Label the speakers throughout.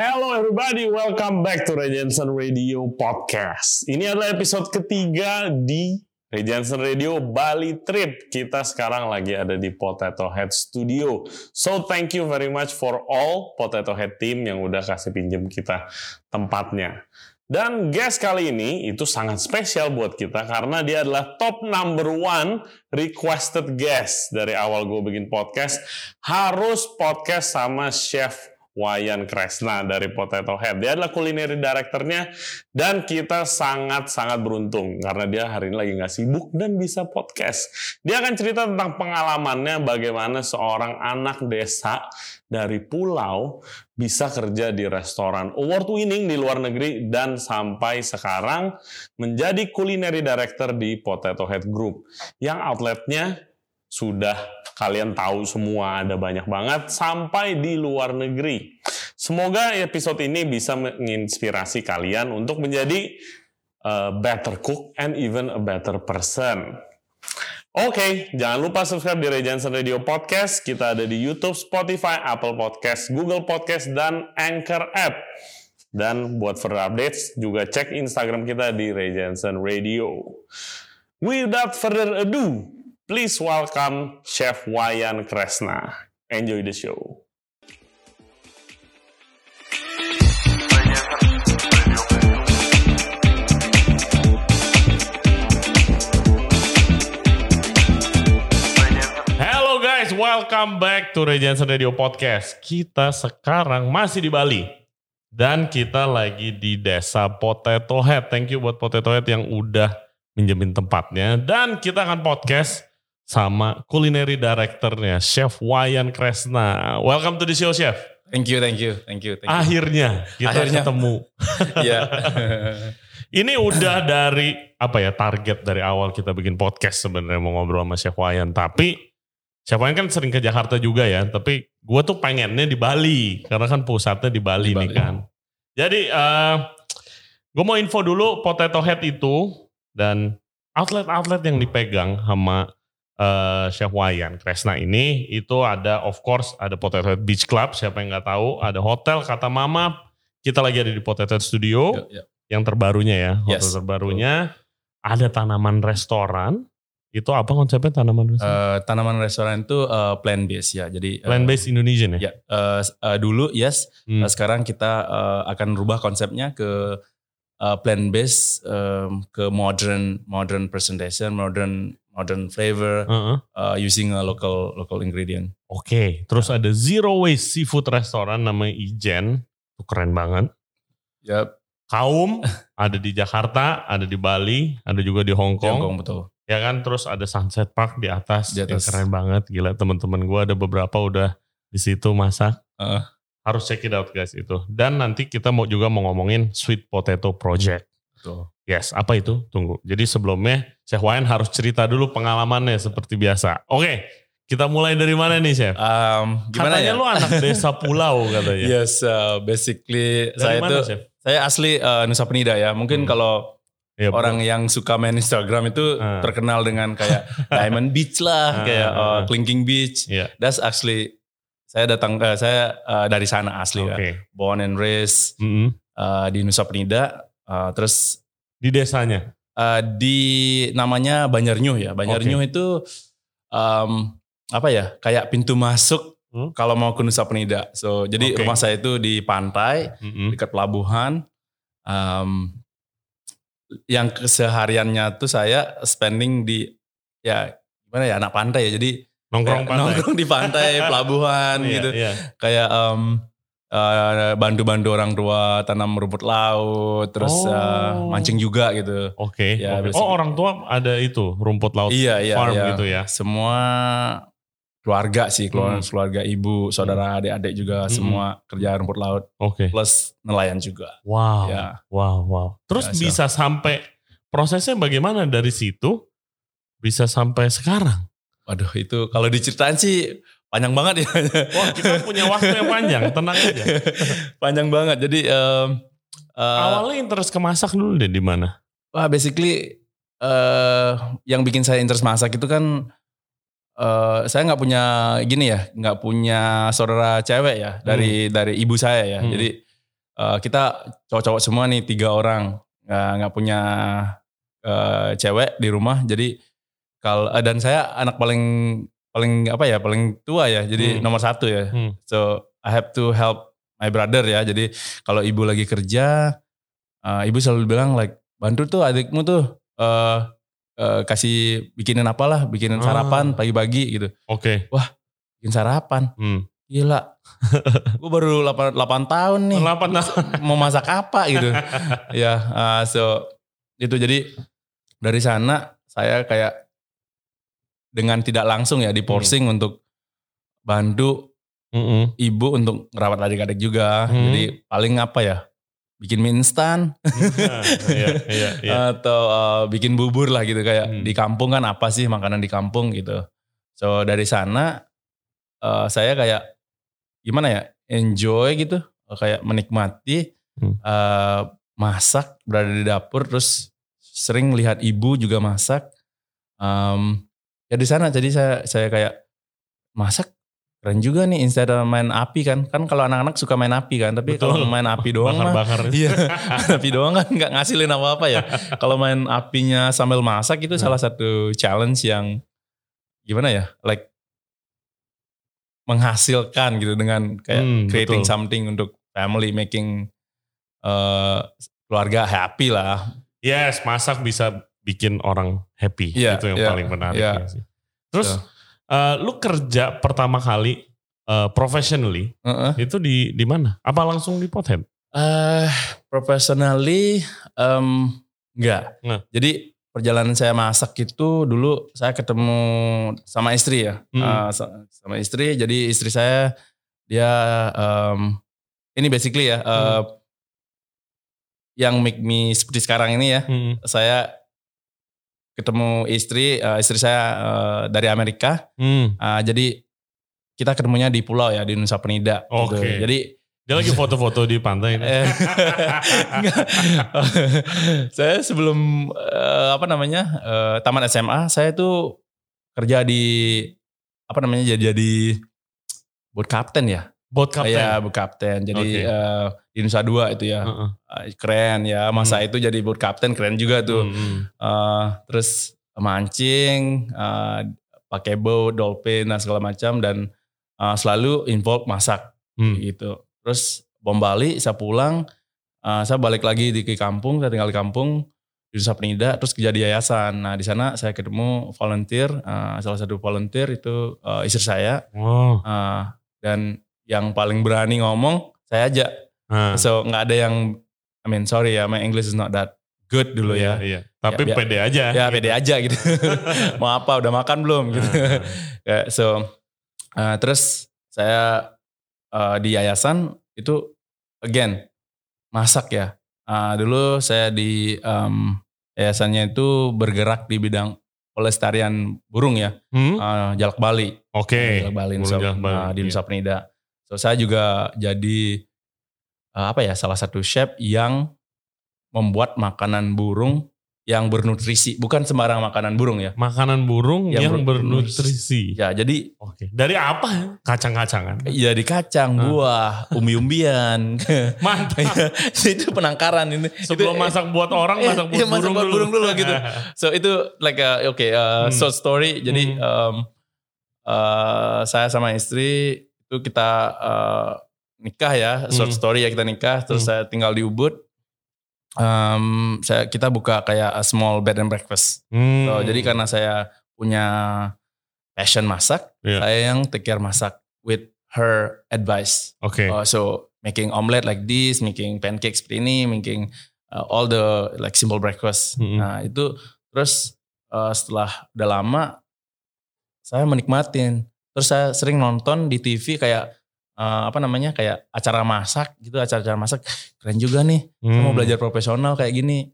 Speaker 1: Hello everybody, welcome back to Regensen Radio Podcast. Ini adalah episode ketiga di Regensen Radio Bali Trip. Kita sekarang lagi ada di Potato Head Studio. So thank you very much for all Potato Head team yang udah kasih pinjem kita tempatnya. Dan guest kali ini itu sangat spesial buat kita karena dia adalah top number one requested guest dari awal gue bikin podcast. Harus podcast sama Chef Wayan Kresna dari Potato Head. Dia adalah culinary directornya dan kita sangat-sangat beruntung karena dia hari ini lagi nggak sibuk dan bisa podcast. Dia akan cerita tentang pengalamannya bagaimana seorang anak desa dari pulau bisa kerja di restoran award winning di luar negeri dan sampai sekarang menjadi culinary director di Potato Head Group yang outletnya sudah kalian tahu semua ada banyak banget sampai di luar negeri. Semoga episode ini bisa menginspirasi kalian untuk menjadi a better cook and even a better person. Oke, okay, jangan lupa subscribe di Regensen Radio Podcast. Kita ada di YouTube, Spotify, Apple Podcast, Google Podcast, dan Anchor App. Dan buat further updates, juga cek Instagram kita di Regensen Radio. Without further ado, Please welcome Chef Wayan Kresna. Enjoy the show. Hello guys, welcome back to Regency Radio Podcast. Kita sekarang masih di Bali. Dan kita lagi di desa Potato Head. Thank you buat Potato Head yang udah minjemin tempatnya. Dan kita akan podcast sama culinary directornya Chef Wayan Kresna. Welcome to the show Chef.
Speaker 2: Thank you, thank you, thank you. Thank you.
Speaker 1: Akhirnya kita Akhirnya. ketemu.
Speaker 2: Iya.
Speaker 1: Ini udah dari apa ya target dari awal kita bikin podcast sebenarnya mau ngobrol sama Chef Wayan. Tapi Chef Wayan kan sering ke Jakarta juga ya. Tapi gue tuh pengennya di Bali karena kan pusatnya di Bali, di Bali. nih kan. Jadi uh, gue mau info dulu Potato Head itu dan outlet-outlet yang dipegang sama uh, Chef Wayan Kresna ini itu ada of course ada Potato Head Beach Club siapa yang nggak tahu ada hotel kata Mama kita lagi ada di Potato Head Studio yeah, yeah. yang terbarunya ya hotel yes. terbarunya ada tanaman restoran itu apa konsepnya tanaman restoran?
Speaker 2: Uh, tanaman restoran itu uh, plant based ya. Jadi
Speaker 1: plant based uh, Indonesian ya.
Speaker 2: Ya, uh, uh, dulu yes. Hmm. Uh, sekarang kita uh, akan rubah konsepnya ke uh, plant based um, ke modern modern presentation, modern modern flavor uh -huh. uh, using a local local ingredient.
Speaker 1: Oke, okay. terus ada zero waste seafood restaurant namanya Ijen, itu keren banget.
Speaker 2: Yep.
Speaker 1: Kaum ada di Jakarta, ada di Bali, ada juga di Hong Kong.
Speaker 2: Hong Kong betul.
Speaker 1: Ya kan, terus ada Sunset Park di atas, di atas. keren banget, gila teman-teman gue ada beberapa udah di situ masak. Uh. Harus check it out guys itu. Dan nanti kita mau juga mau ngomongin Sweet Potato Project. Betul. Yes, apa itu? Tunggu. Jadi sebelumnya Chef Wayan harus cerita dulu pengalamannya seperti biasa. Oke, kita mulai dari mana nih Chef? Um, gimana katanya ya? lu anak desa pulau katanya.
Speaker 2: Yes, uh, basically dari saya mana, itu Chef? saya asli uh, Nusa Penida ya. Mungkin hmm. kalau ya, orang yang suka main Instagram itu uh. terkenal dengan kayak Diamond Beach lah, uh, kayak uh, uh, Clinking Beach. Yeah. That's actually saya datang uh, saya uh, dari sana asli okay. ya. Born and raised mm -hmm. uh, di Nusa Penida. Uh, terus
Speaker 1: di desanya?
Speaker 2: Uh, di namanya Banjarnyuh ya. Banjarnyuh okay. itu um, apa ya? Kayak pintu masuk hmm? kalau mau ke Nusa Penida. So jadi okay. rumah saya itu di pantai hmm. dekat pelabuhan. Um, yang kesehariannya tuh saya spending di ya gimana ya anak pantai ya. Jadi
Speaker 1: nongkrong pantai.
Speaker 2: nongkrong di pantai pelabuhan iya, gitu. Yeah. Kayak um, uh, bantu-bantu orang tua tanam rumput laut, terus oh. uh, mancing juga gitu.
Speaker 1: Oke. Okay, ya, okay. Oh orang tua ada itu rumput laut
Speaker 2: iya, iya,
Speaker 1: farm
Speaker 2: iya.
Speaker 1: gitu ya?
Speaker 2: Semua keluarga sih, keluarga, hmm. keluarga ibu, saudara, hmm. adik-adik juga hmm. semua kerja rumput laut.
Speaker 1: Oke. Okay.
Speaker 2: Plus nelayan juga.
Speaker 1: Wow. Ya. Wow, wow. Terus ya, bisa so. sampai prosesnya bagaimana dari situ bisa sampai sekarang?
Speaker 2: Waduh itu kalau diceritain sih panjang banget ya.
Speaker 1: Wah kita punya waktu yang panjang, tenang aja.
Speaker 2: panjang banget. Jadi um,
Speaker 1: uh, awalnya interest ke masak dulu deh di mana?
Speaker 2: Wah basically uh, yang bikin saya interest masak itu kan uh, saya nggak punya gini ya, nggak punya saudara cewek ya dari hmm. dari ibu saya ya. Hmm. Jadi uh, kita cowok-cowok semua nih tiga orang nggak punya uh, cewek di rumah jadi kalau uh, dan saya anak paling paling apa ya paling tua ya jadi hmm. nomor satu ya hmm. so I have to help my brother ya jadi kalau ibu lagi kerja uh, ibu selalu bilang like bantu tuh adikmu tuh uh, uh, kasih bikinin apalah bikinin sarapan ah. pagi-pagi gitu
Speaker 1: oke okay.
Speaker 2: wah bikin sarapan hmm. Gila. gue baru 8, 8 tahun nih.
Speaker 1: 8 tahun.
Speaker 2: Mau masak apa gitu. ya, uh, so itu jadi dari sana saya kayak dengan tidak langsung ya di forcing hmm. untuk bantu mm -hmm. ibu untuk ngerawat adik-adik juga. Hmm. Jadi paling apa ya? Bikin mie instan. iya, iya, iya. Atau uh, bikin bubur lah gitu kayak hmm. di kampung kan apa sih makanan di kampung gitu. So dari sana uh, saya kayak gimana ya enjoy gitu kayak menikmati hmm. uh, masak berada di dapur terus sering lihat ibu juga masak um, ya di sana jadi saya saya kayak masak keren juga nih instead of main api kan kan kalau anak-anak suka main api kan tapi kalau main api doang
Speaker 1: bakar, -bakar.
Speaker 2: mah iya api doang kan nggak ngasilin apa apa ya kalau main apinya sambil masak itu hmm. salah satu challenge yang gimana ya like menghasilkan gitu dengan kayak hmm, creating betul. something untuk family making uh, keluarga happy lah.
Speaker 1: Yes, masak bisa bikin orang happy. Yeah, itu yang yeah, paling menarik yeah. sih. Terus so. uh, lu kerja pertama kali uh, professionally uh -uh. itu di di mana? Apa langsung di Pothead?
Speaker 2: Uh, professionally um, enggak. Nah. Jadi perjalanan saya masak itu dulu saya ketemu sama istri ya, hmm. uh, sama istri. Jadi istri saya dia um, ini basically ya uh, hmm. yang make me seperti sekarang ini ya. Hmm. Saya ketemu istri, uh, istri saya uh, dari Amerika. Hmm. Uh, jadi kita ketemunya di pulau ya di Nusa Penida.
Speaker 1: Oke. Okay.
Speaker 2: Gitu. Jadi
Speaker 1: dia lagi foto-foto di pantai.
Speaker 2: Eh, saya sebelum uh, apa namanya uh, taman SMA, saya itu kerja di apa namanya jadi jadi boat captain ya.
Speaker 1: Boat captain.
Speaker 2: Ya, boat captain. Jadi okay. uh, eh, di Nusa Dua itu ya. Uh -uh. Keren ya. Masa hmm. itu jadi boat captain keren juga tuh. Hmm. Uh, terus mancing, uh, pakai boat, dolphin dan segala macam dan uh, selalu involve masak hmm. gitu Terus bom Bali, saya pulang, uh, saya balik lagi di ke kampung, saya tinggal di kampung di Nusa Penida, terus kerja di yayasan. Nah di sana saya ketemu volunteer, uh, salah satu volunteer itu uh, istri saya, oh. uh, dan yang paling berani ngomong saya aja. Hmm. So nggak ada yang, I mean sorry ya, my English is not that good dulu ya.
Speaker 1: Iya, iya. Tapi ya, pede aja.
Speaker 2: Ya pede aja gitu. Mau apa, udah makan belum gitu. so uh, terus saya uh, di yayasan itu again masak ya. Uh, dulu saya di um, yayasannya itu bergerak di bidang pelestarian burung ya, hmm? uh, jalak Bali.
Speaker 1: Oke. Okay.
Speaker 2: Jalak Bali, jalak Bali. Uh, di Nusa Penida. So saya juga jadi uh, apa ya salah satu chef yang membuat makanan burung yang bernutrisi, bukan sembarang makanan burung ya.
Speaker 1: Makanan burung yang, yang bernutrisi.
Speaker 2: Ya, jadi
Speaker 1: Oke. Dari apa? Kacang-kacangan.
Speaker 2: Iya, di kacang, hmm. buah, umbi-umbian.
Speaker 1: Mantap.
Speaker 2: Iya, itu penangkaran ini.
Speaker 1: Sebelum itu, masak buat orang, masak buat iya, burung masak buat dulu. burung dulu
Speaker 2: gitu. So itu like oke okay, uh, hmm. short story. Jadi hmm. um, uh, saya sama istri itu kita uh, nikah ya, short hmm. story ya kita nikah. Terus hmm. saya tinggal di Ubud um, saya kita buka kayak a small bed and breakfast. Hmm. So, jadi karena saya punya passion masak, yeah. saya yang take care masak with her advice.
Speaker 1: Oke. Okay.
Speaker 2: Uh, so making omelette like this, making pancakes seperti ini, making uh, all the like simple breakfast. Hmm. Nah itu terus uh, setelah udah lama saya menikmatin. Terus saya sering nonton di TV kayak uh, apa namanya kayak acara masak gitu acara-acara masak keren juga nih hmm. mau belajar profesional kayak gini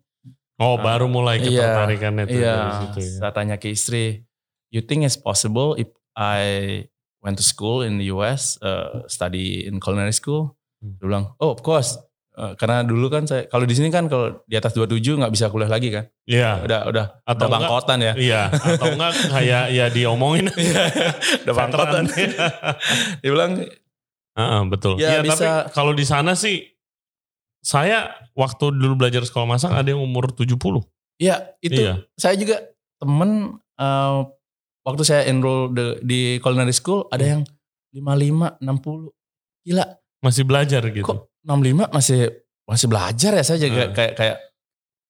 Speaker 1: oh uh, baru mulai iya, ketertarikannya
Speaker 2: iya, iya, dari situ ya. saya tanya ke istri you think it's possible if I went to school in the US uh, study in culinary school hmm. dia bilang oh of course karena dulu kan saya kalau di sini kan kalau di atas 27 nggak bisa kuliah lagi kan.
Speaker 1: Iya.
Speaker 2: Udah udah atau udah bangkotan ya.
Speaker 1: Iya, atau enggak kayak ya diomongin.
Speaker 2: Iya, udah bangkotan. dia bilang
Speaker 1: Uh, betul. Ya, ya bisa. tapi kalau di sana sih saya waktu dulu belajar sekolah masak ada yang umur 70.
Speaker 2: Iya, itu iya. saya juga temen uh, waktu saya enroll de, di culinary school ada hmm. yang 55, 60. Gila.
Speaker 1: Masih belajar gitu. Kok
Speaker 2: 65 masih masih belajar ya saya juga hmm. kayak kayak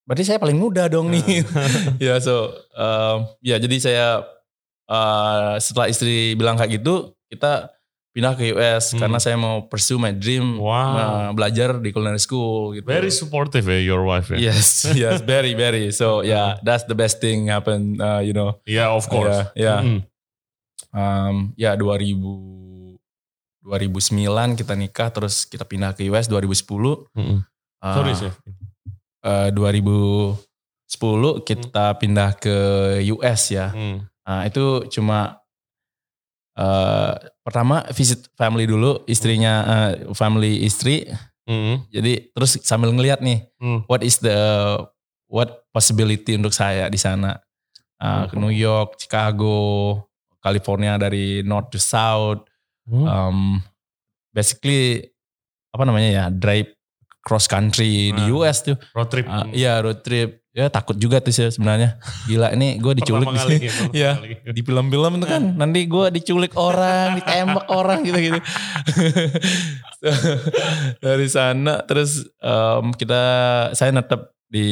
Speaker 2: berarti saya paling muda dong nih. Hmm. ya so uh, ya jadi saya uh, setelah istri bilang kayak gitu kita pindah ke US hmm. karena saya mau pursue my dream wow. uh, belajar di culinary school gitu.
Speaker 1: Very supportive ya your wife ya.
Speaker 2: Yes, yes, very very. So yeah, that's the best thing happen uh, you know.
Speaker 1: Yeah, of course.
Speaker 2: Uh, yeah. yeah. Mm. Um, ya 2000 2009 kita nikah terus kita pindah ke US 2010. Mm. Uh, Sorry chef. Uh, 2010 kita mm. pindah ke US ya. Mm. Nah, itu cuma uh, pertama visit family dulu istrinya uh, family istri mm. jadi terus sambil ngelihat nih mm. what is the what possibility untuk saya di sana uh, ke New York Chicago California dari north to south mm. um, basically apa namanya ya drive cross country nah, di US tuh.
Speaker 1: road trip.
Speaker 2: Uh, iya road trip. Ya takut juga tuh sih sebenarnya. Gila ini gue diculik di sini. ya di film-film itu. kan. Nanti gue diculik orang ditembak orang gitu gitu dari sana terus um, kita saya netep di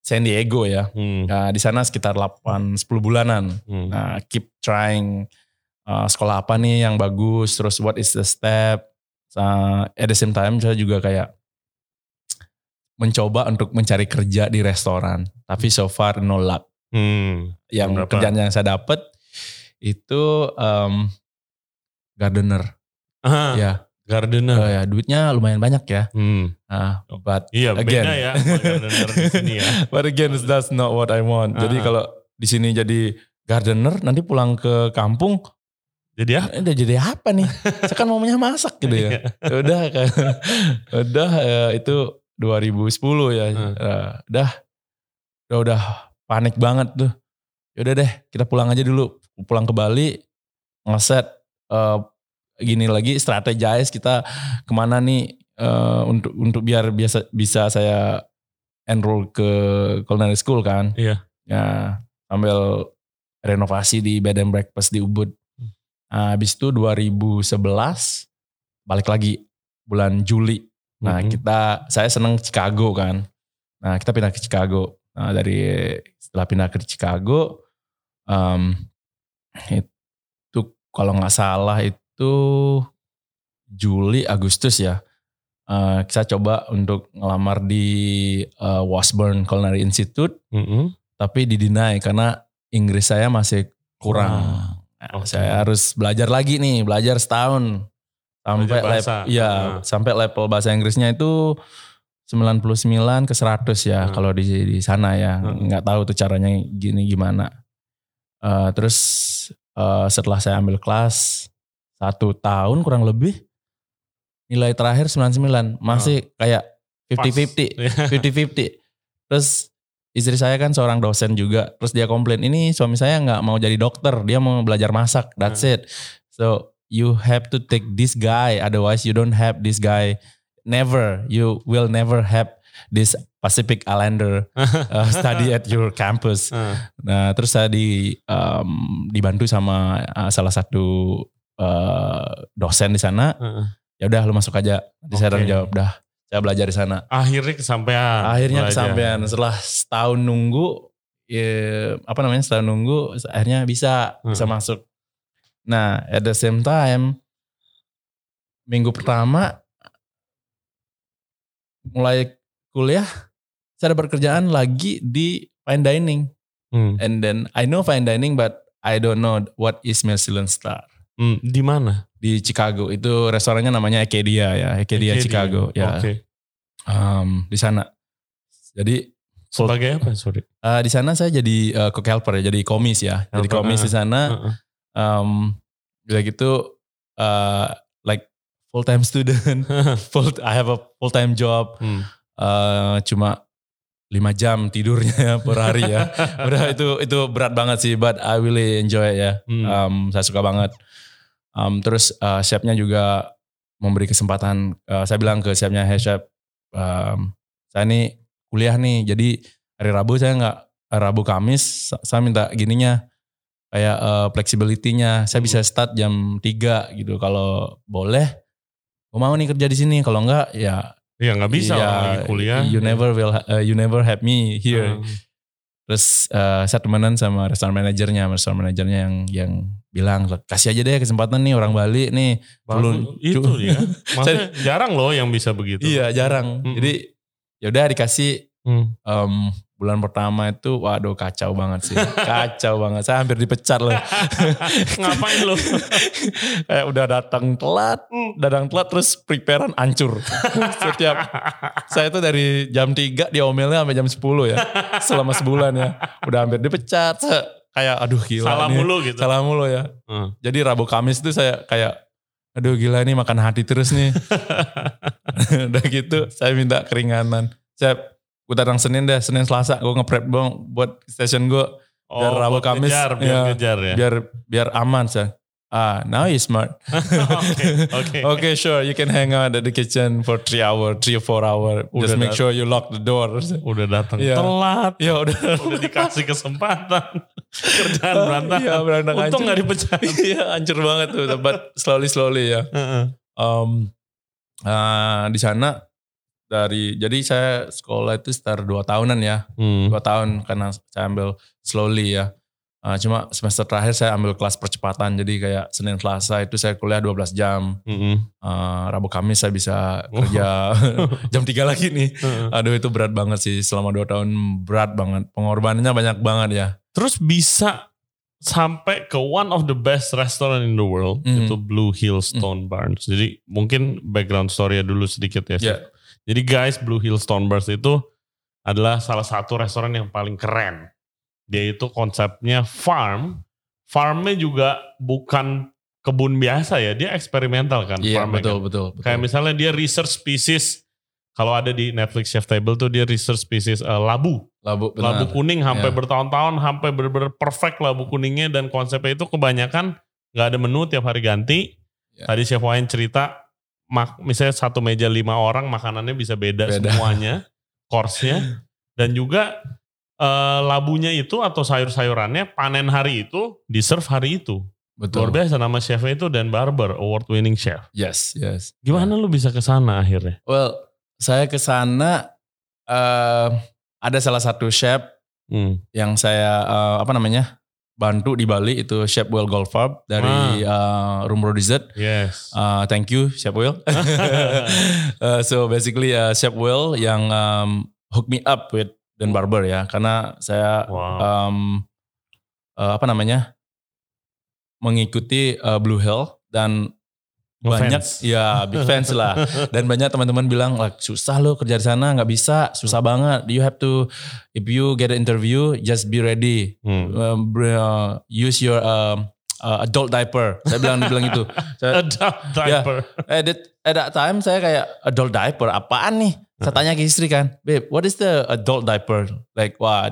Speaker 2: San Diego ya. Hmm. nah, di sana sekitar 8 10 bulanan. Hmm. nah keep trying uh, sekolah apa nih yang bagus terus what is the step uh, at the same time saya juga kayak mencoba untuk mencari kerja di restoran, tapi so far no luck. Hmm, yang berapa? kerjaan yang saya dapat itu um, gardener.
Speaker 1: Aha, ya, gardener.
Speaker 2: Uh, ya, duitnya lumayan banyak ya. Hmm. Uh, but
Speaker 1: iya,
Speaker 2: again,
Speaker 1: ya gardener di sini ya.
Speaker 2: But again, that's not what I want. Aha. Jadi kalau di sini jadi gardener, nanti pulang ke kampung
Speaker 1: jadi apa?
Speaker 2: Udah jadi apa nih? Saya kan maunya masak gitu ya. Iya. udah kan. udah ya, itu 2010 ya. Hmm. Uh, udah, udah udah panik banget tuh. Yaudah deh, kita pulang aja dulu. Pulang ke Bali, ngeset uh, gini lagi strategize kita ke mana nih uh, untuk untuk biar biasa bisa saya enroll ke culinary school kan.
Speaker 1: Iya.
Speaker 2: Ya, sambil renovasi di bed and breakfast di Ubud. Nah, habis itu 2011 balik lagi bulan Juli Nah mm -hmm. kita, saya seneng Chicago kan. Nah kita pindah ke Chicago. Nah dari setelah pindah ke Chicago, um, itu kalau nggak salah itu Juli Agustus ya. Uh, saya coba untuk ngelamar di uh, Washburn Culinary Institute, mm -hmm. tapi didinai karena Inggris saya masih kurang. Wow. Nah, okay. Saya harus belajar lagi nih, belajar setahun. Sampai level ya nah. sampai level bahasa Inggrisnya itu 99 ke 100 ya kalau di di sana ya. Hmm. nggak tahu tuh caranya gini gimana. Uh, terus uh, setelah saya ambil kelas satu tahun kurang lebih nilai terakhir 99 masih kayak 50-50 50-50 terus istri saya kan seorang dosen juga terus dia komplain ini suami saya nggak mau jadi dokter dia mau belajar masak that's hmm. it so you have to take this guy otherwise you don't have this guy never you will never have this Pacific Islander uh, study at your campus. Uh. Nah, terus saya di um, dibantu sama uh, salah satu uh, dosen di sana. Uh. Ya udah lu masuk aja. Nanti okay. saya jawab dah. Saya belajar di sana.
Speaker 1: Akhirnya kesampaian.
Speaker 2: Akhirnya belajar. kesampaian. Setelah setahun nunggu ya, apa namanya? Setahun nunggu akhirnya bisa uh. bisa masuk Nah, at the same time, minggu pertama mulai kuliah, saya ada pekerjaan lagi di fine dining. Hmm. And then I know fine dining, but I don't know what is Michelin star.
Speaker 1: Hmm, di mana?
Speaker 2: Di Chicago. Itu restorannya namanya Acadia ya, Acadia. Chicago. Ya. Okay. Um, di sana. Jadi
Speaker 1: sebagai apa? Sorry.
Speaker 2: Uh, di sana saya jadi uh, cook helper ya, jadi komis ya. Helper, jadi komis uh, di sana. Uh, uh um, udah gitu uh, like full time student full I have a full time job hmm. uh, cuma lima jam tidurnya ya per hari ya udah itu itu berat banget sih but I really enjoy it ya hmm. um, saya suka banget um, terus uh, chefnya juga memberi kesempatan uh, saya bilang ke chefnya hey chef um, saya nih kuliah nih, jadi hari Rabu saya nggak Rabu Kamis saya minta gininya kayak uh, flexibility-nya. Saya bisa start jam 3 gitu. Kalau boleh, gue mau nih kerja di sini. Kalau enggak ya
Speaker 1: Iya nggak bisa ya, lagi kuliah.
Speaker 2: You never will, uh, you never have me here. Hmm. Terus uh, saya temenan sama restoran manajernya, restoran manajernya yang yang bilang kasih aja deh kesempatan nih orang Bali nih.
Speaker 1: Belum itu ya. Maksudnya jarang loh yang bisa begitu.
Speaker 2: Iya jarang. Hmm. Jadi ya udah dikasih hmm. um, bulan pertama itu waduh kacau banget sih. Kacau banget. Saya hampir dipecat loh.
Speaker 1: Ngapain lo
Speaker 2: kayak udah datang telat hmm. datang telat terus preparean hancur. Setiap saya itu dari jam 3 diomelnya sampai jam 10 ya. Selama sebulan ya. Udah hampir dipecat. Kayak aduh gila
Speaker 1: salah
Speaker 2: nih.
Speaker 1: mulu gitu.
Speaker 2: Salah mulu ya. Hmm. jadi Rabu Kamis itu saya kayak aduh gila nih makan hati terus nih. Udah gitu saya minta keringanan. Saya gue datang Senin deh, Senin Selasa gue ngeprep bang buat station gue oh, biar Rabu Kamis
Speaker 1: kejar, biar ya, kejar ya.
Speaker 2: Biar biar aman sih. Ah, now you smart. okay, okay. okay, sure. You can hang out at the kitchen for three hour, three or four hour. Udah Just make sure you lock the door.
Speaker 1: Udah datang yeah. telat. Ya udah. udah dikasih kesempatan. Kerjaan berantakan. Iya, berantakan. Untung gak dipecat.
Speaker 2: Iya, hancur banget tuh. But slowly slowly ya. Uh -uh. Um, uh, di sana dari jadi saya sekolah itu sekitar dua tahunan ya hmm. dua tahun karena saya ambil slowly ya uh, cuma semester terakhir saya ambil kelas percepatan jadi kayak Senin Selasa itu saya kuliah 12 jam hmm. uh, Rabu Kamis saya bisa kerja jam 3 lagi nih hmm. aduh itu berat banget sih selama dua tahun berat banget pengorbanannya banyak banget ya
Speaker 1: terus bisa sampai ke one of the best restaurant in the world mm. itu Blue Hill Stone mm. Barns. Jadi mungkin background story dulu sedikit ya. Yeah. Jadi guys, Blue Hill Stoneburst itu adalah salah satu restoran yang paling keren. Dia itu konsepnya farm. Farmnya juga bukan kebun biasa ya, dia eksperimental kan.
Speaker 2: Iya betul, kan. betul betul.
Speaker 1: Kayak misalnya dia research species. Kalau ada di Netflix Chef Table tuh dia research species uh, labu.
Speaker 2: Labu, benar.
Speaker 1: Labu kuning sampai yeah. bertahun-tahun, sampai benar-benar perfect labu kuningnya dan konsepnya itu kebanyakan nggak ada menu tiap hari ganti. Yeah. Tadi Chef Wayne cerita mak misalnya satu meja lima orang makanannya bisa beda, beda. semuanya, course-nya dan juga uh, labunya itu atau sayur-sayurannya panen hari itu, di serve hari itu. Betul. Luar biasa nama chefnya itu Dan Barber, award winning chef.
Speaker 2: Yes, yes.
Speaker 1: Gimana yeah. lu bisa ke sana akhirnya?
Speaker 2: Well, saya ke sana uh, ada salah satu chef hmm. yang saya uh, apa namanya? Bantu di Bali itu Chef Will Goldfarb dari ah. uh, Room Dessert.
Speaker 1: Yes.
Speaker 2: Uh, thank you Chef Will. uh, so basically uh, Chef Will yang um, hook me up with Dan Barber ya karena saya wow. um, uh, apa namanya mengikuti uh, Blue Hill dan banyak fans. ya big fans lah. Dan banyak teman-teman bilang like, susah lo kerja di sana nggak bisa susah banget. You have to if you get an interview just be ready. Hmm. uh, use your uh, uh, adult diaper. Saya bilang bilang itu
Speaker 1: saya, adult diaper.
Speaker 2: yeah, at, that, at that time saya kayak adult diaper apaan nih? Saya tanya ke istri kan babe what is the adult diaper? Like wah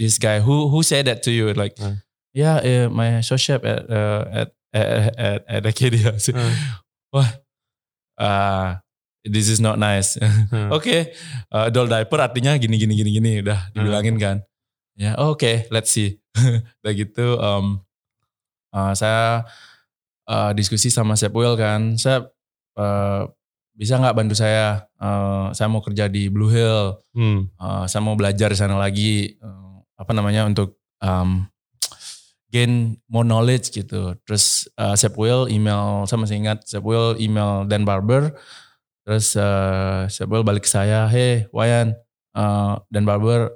Speaker 2: this guy who who said that to you? Like hmm. yeah uh, my show chef at uh, at at at, at Acadia. Hmm wah uh, this is not nice. hmm. Oke, okay, uh, adult diaper artinya gini gini gini gini udah hmm. dibilangin kan. Ya, oke, okay, let's see. udah gitu um, uh, saya uh, diskusi sama Chef Will kan. Saya uh, bisa nggak bantu saya? Uh, saya mau kerja di Blue Hill. Hmm. Uh, saya mau belajar di sana lagi. Uh, apa namanya untuk um, gain more knowledge gitu. Terus uh, Sep Will email, saya masih ingat Sep Will email Dan Barber. Terus uh, Sep Will balik ke saya, hey Wayan, uh, Dan Barber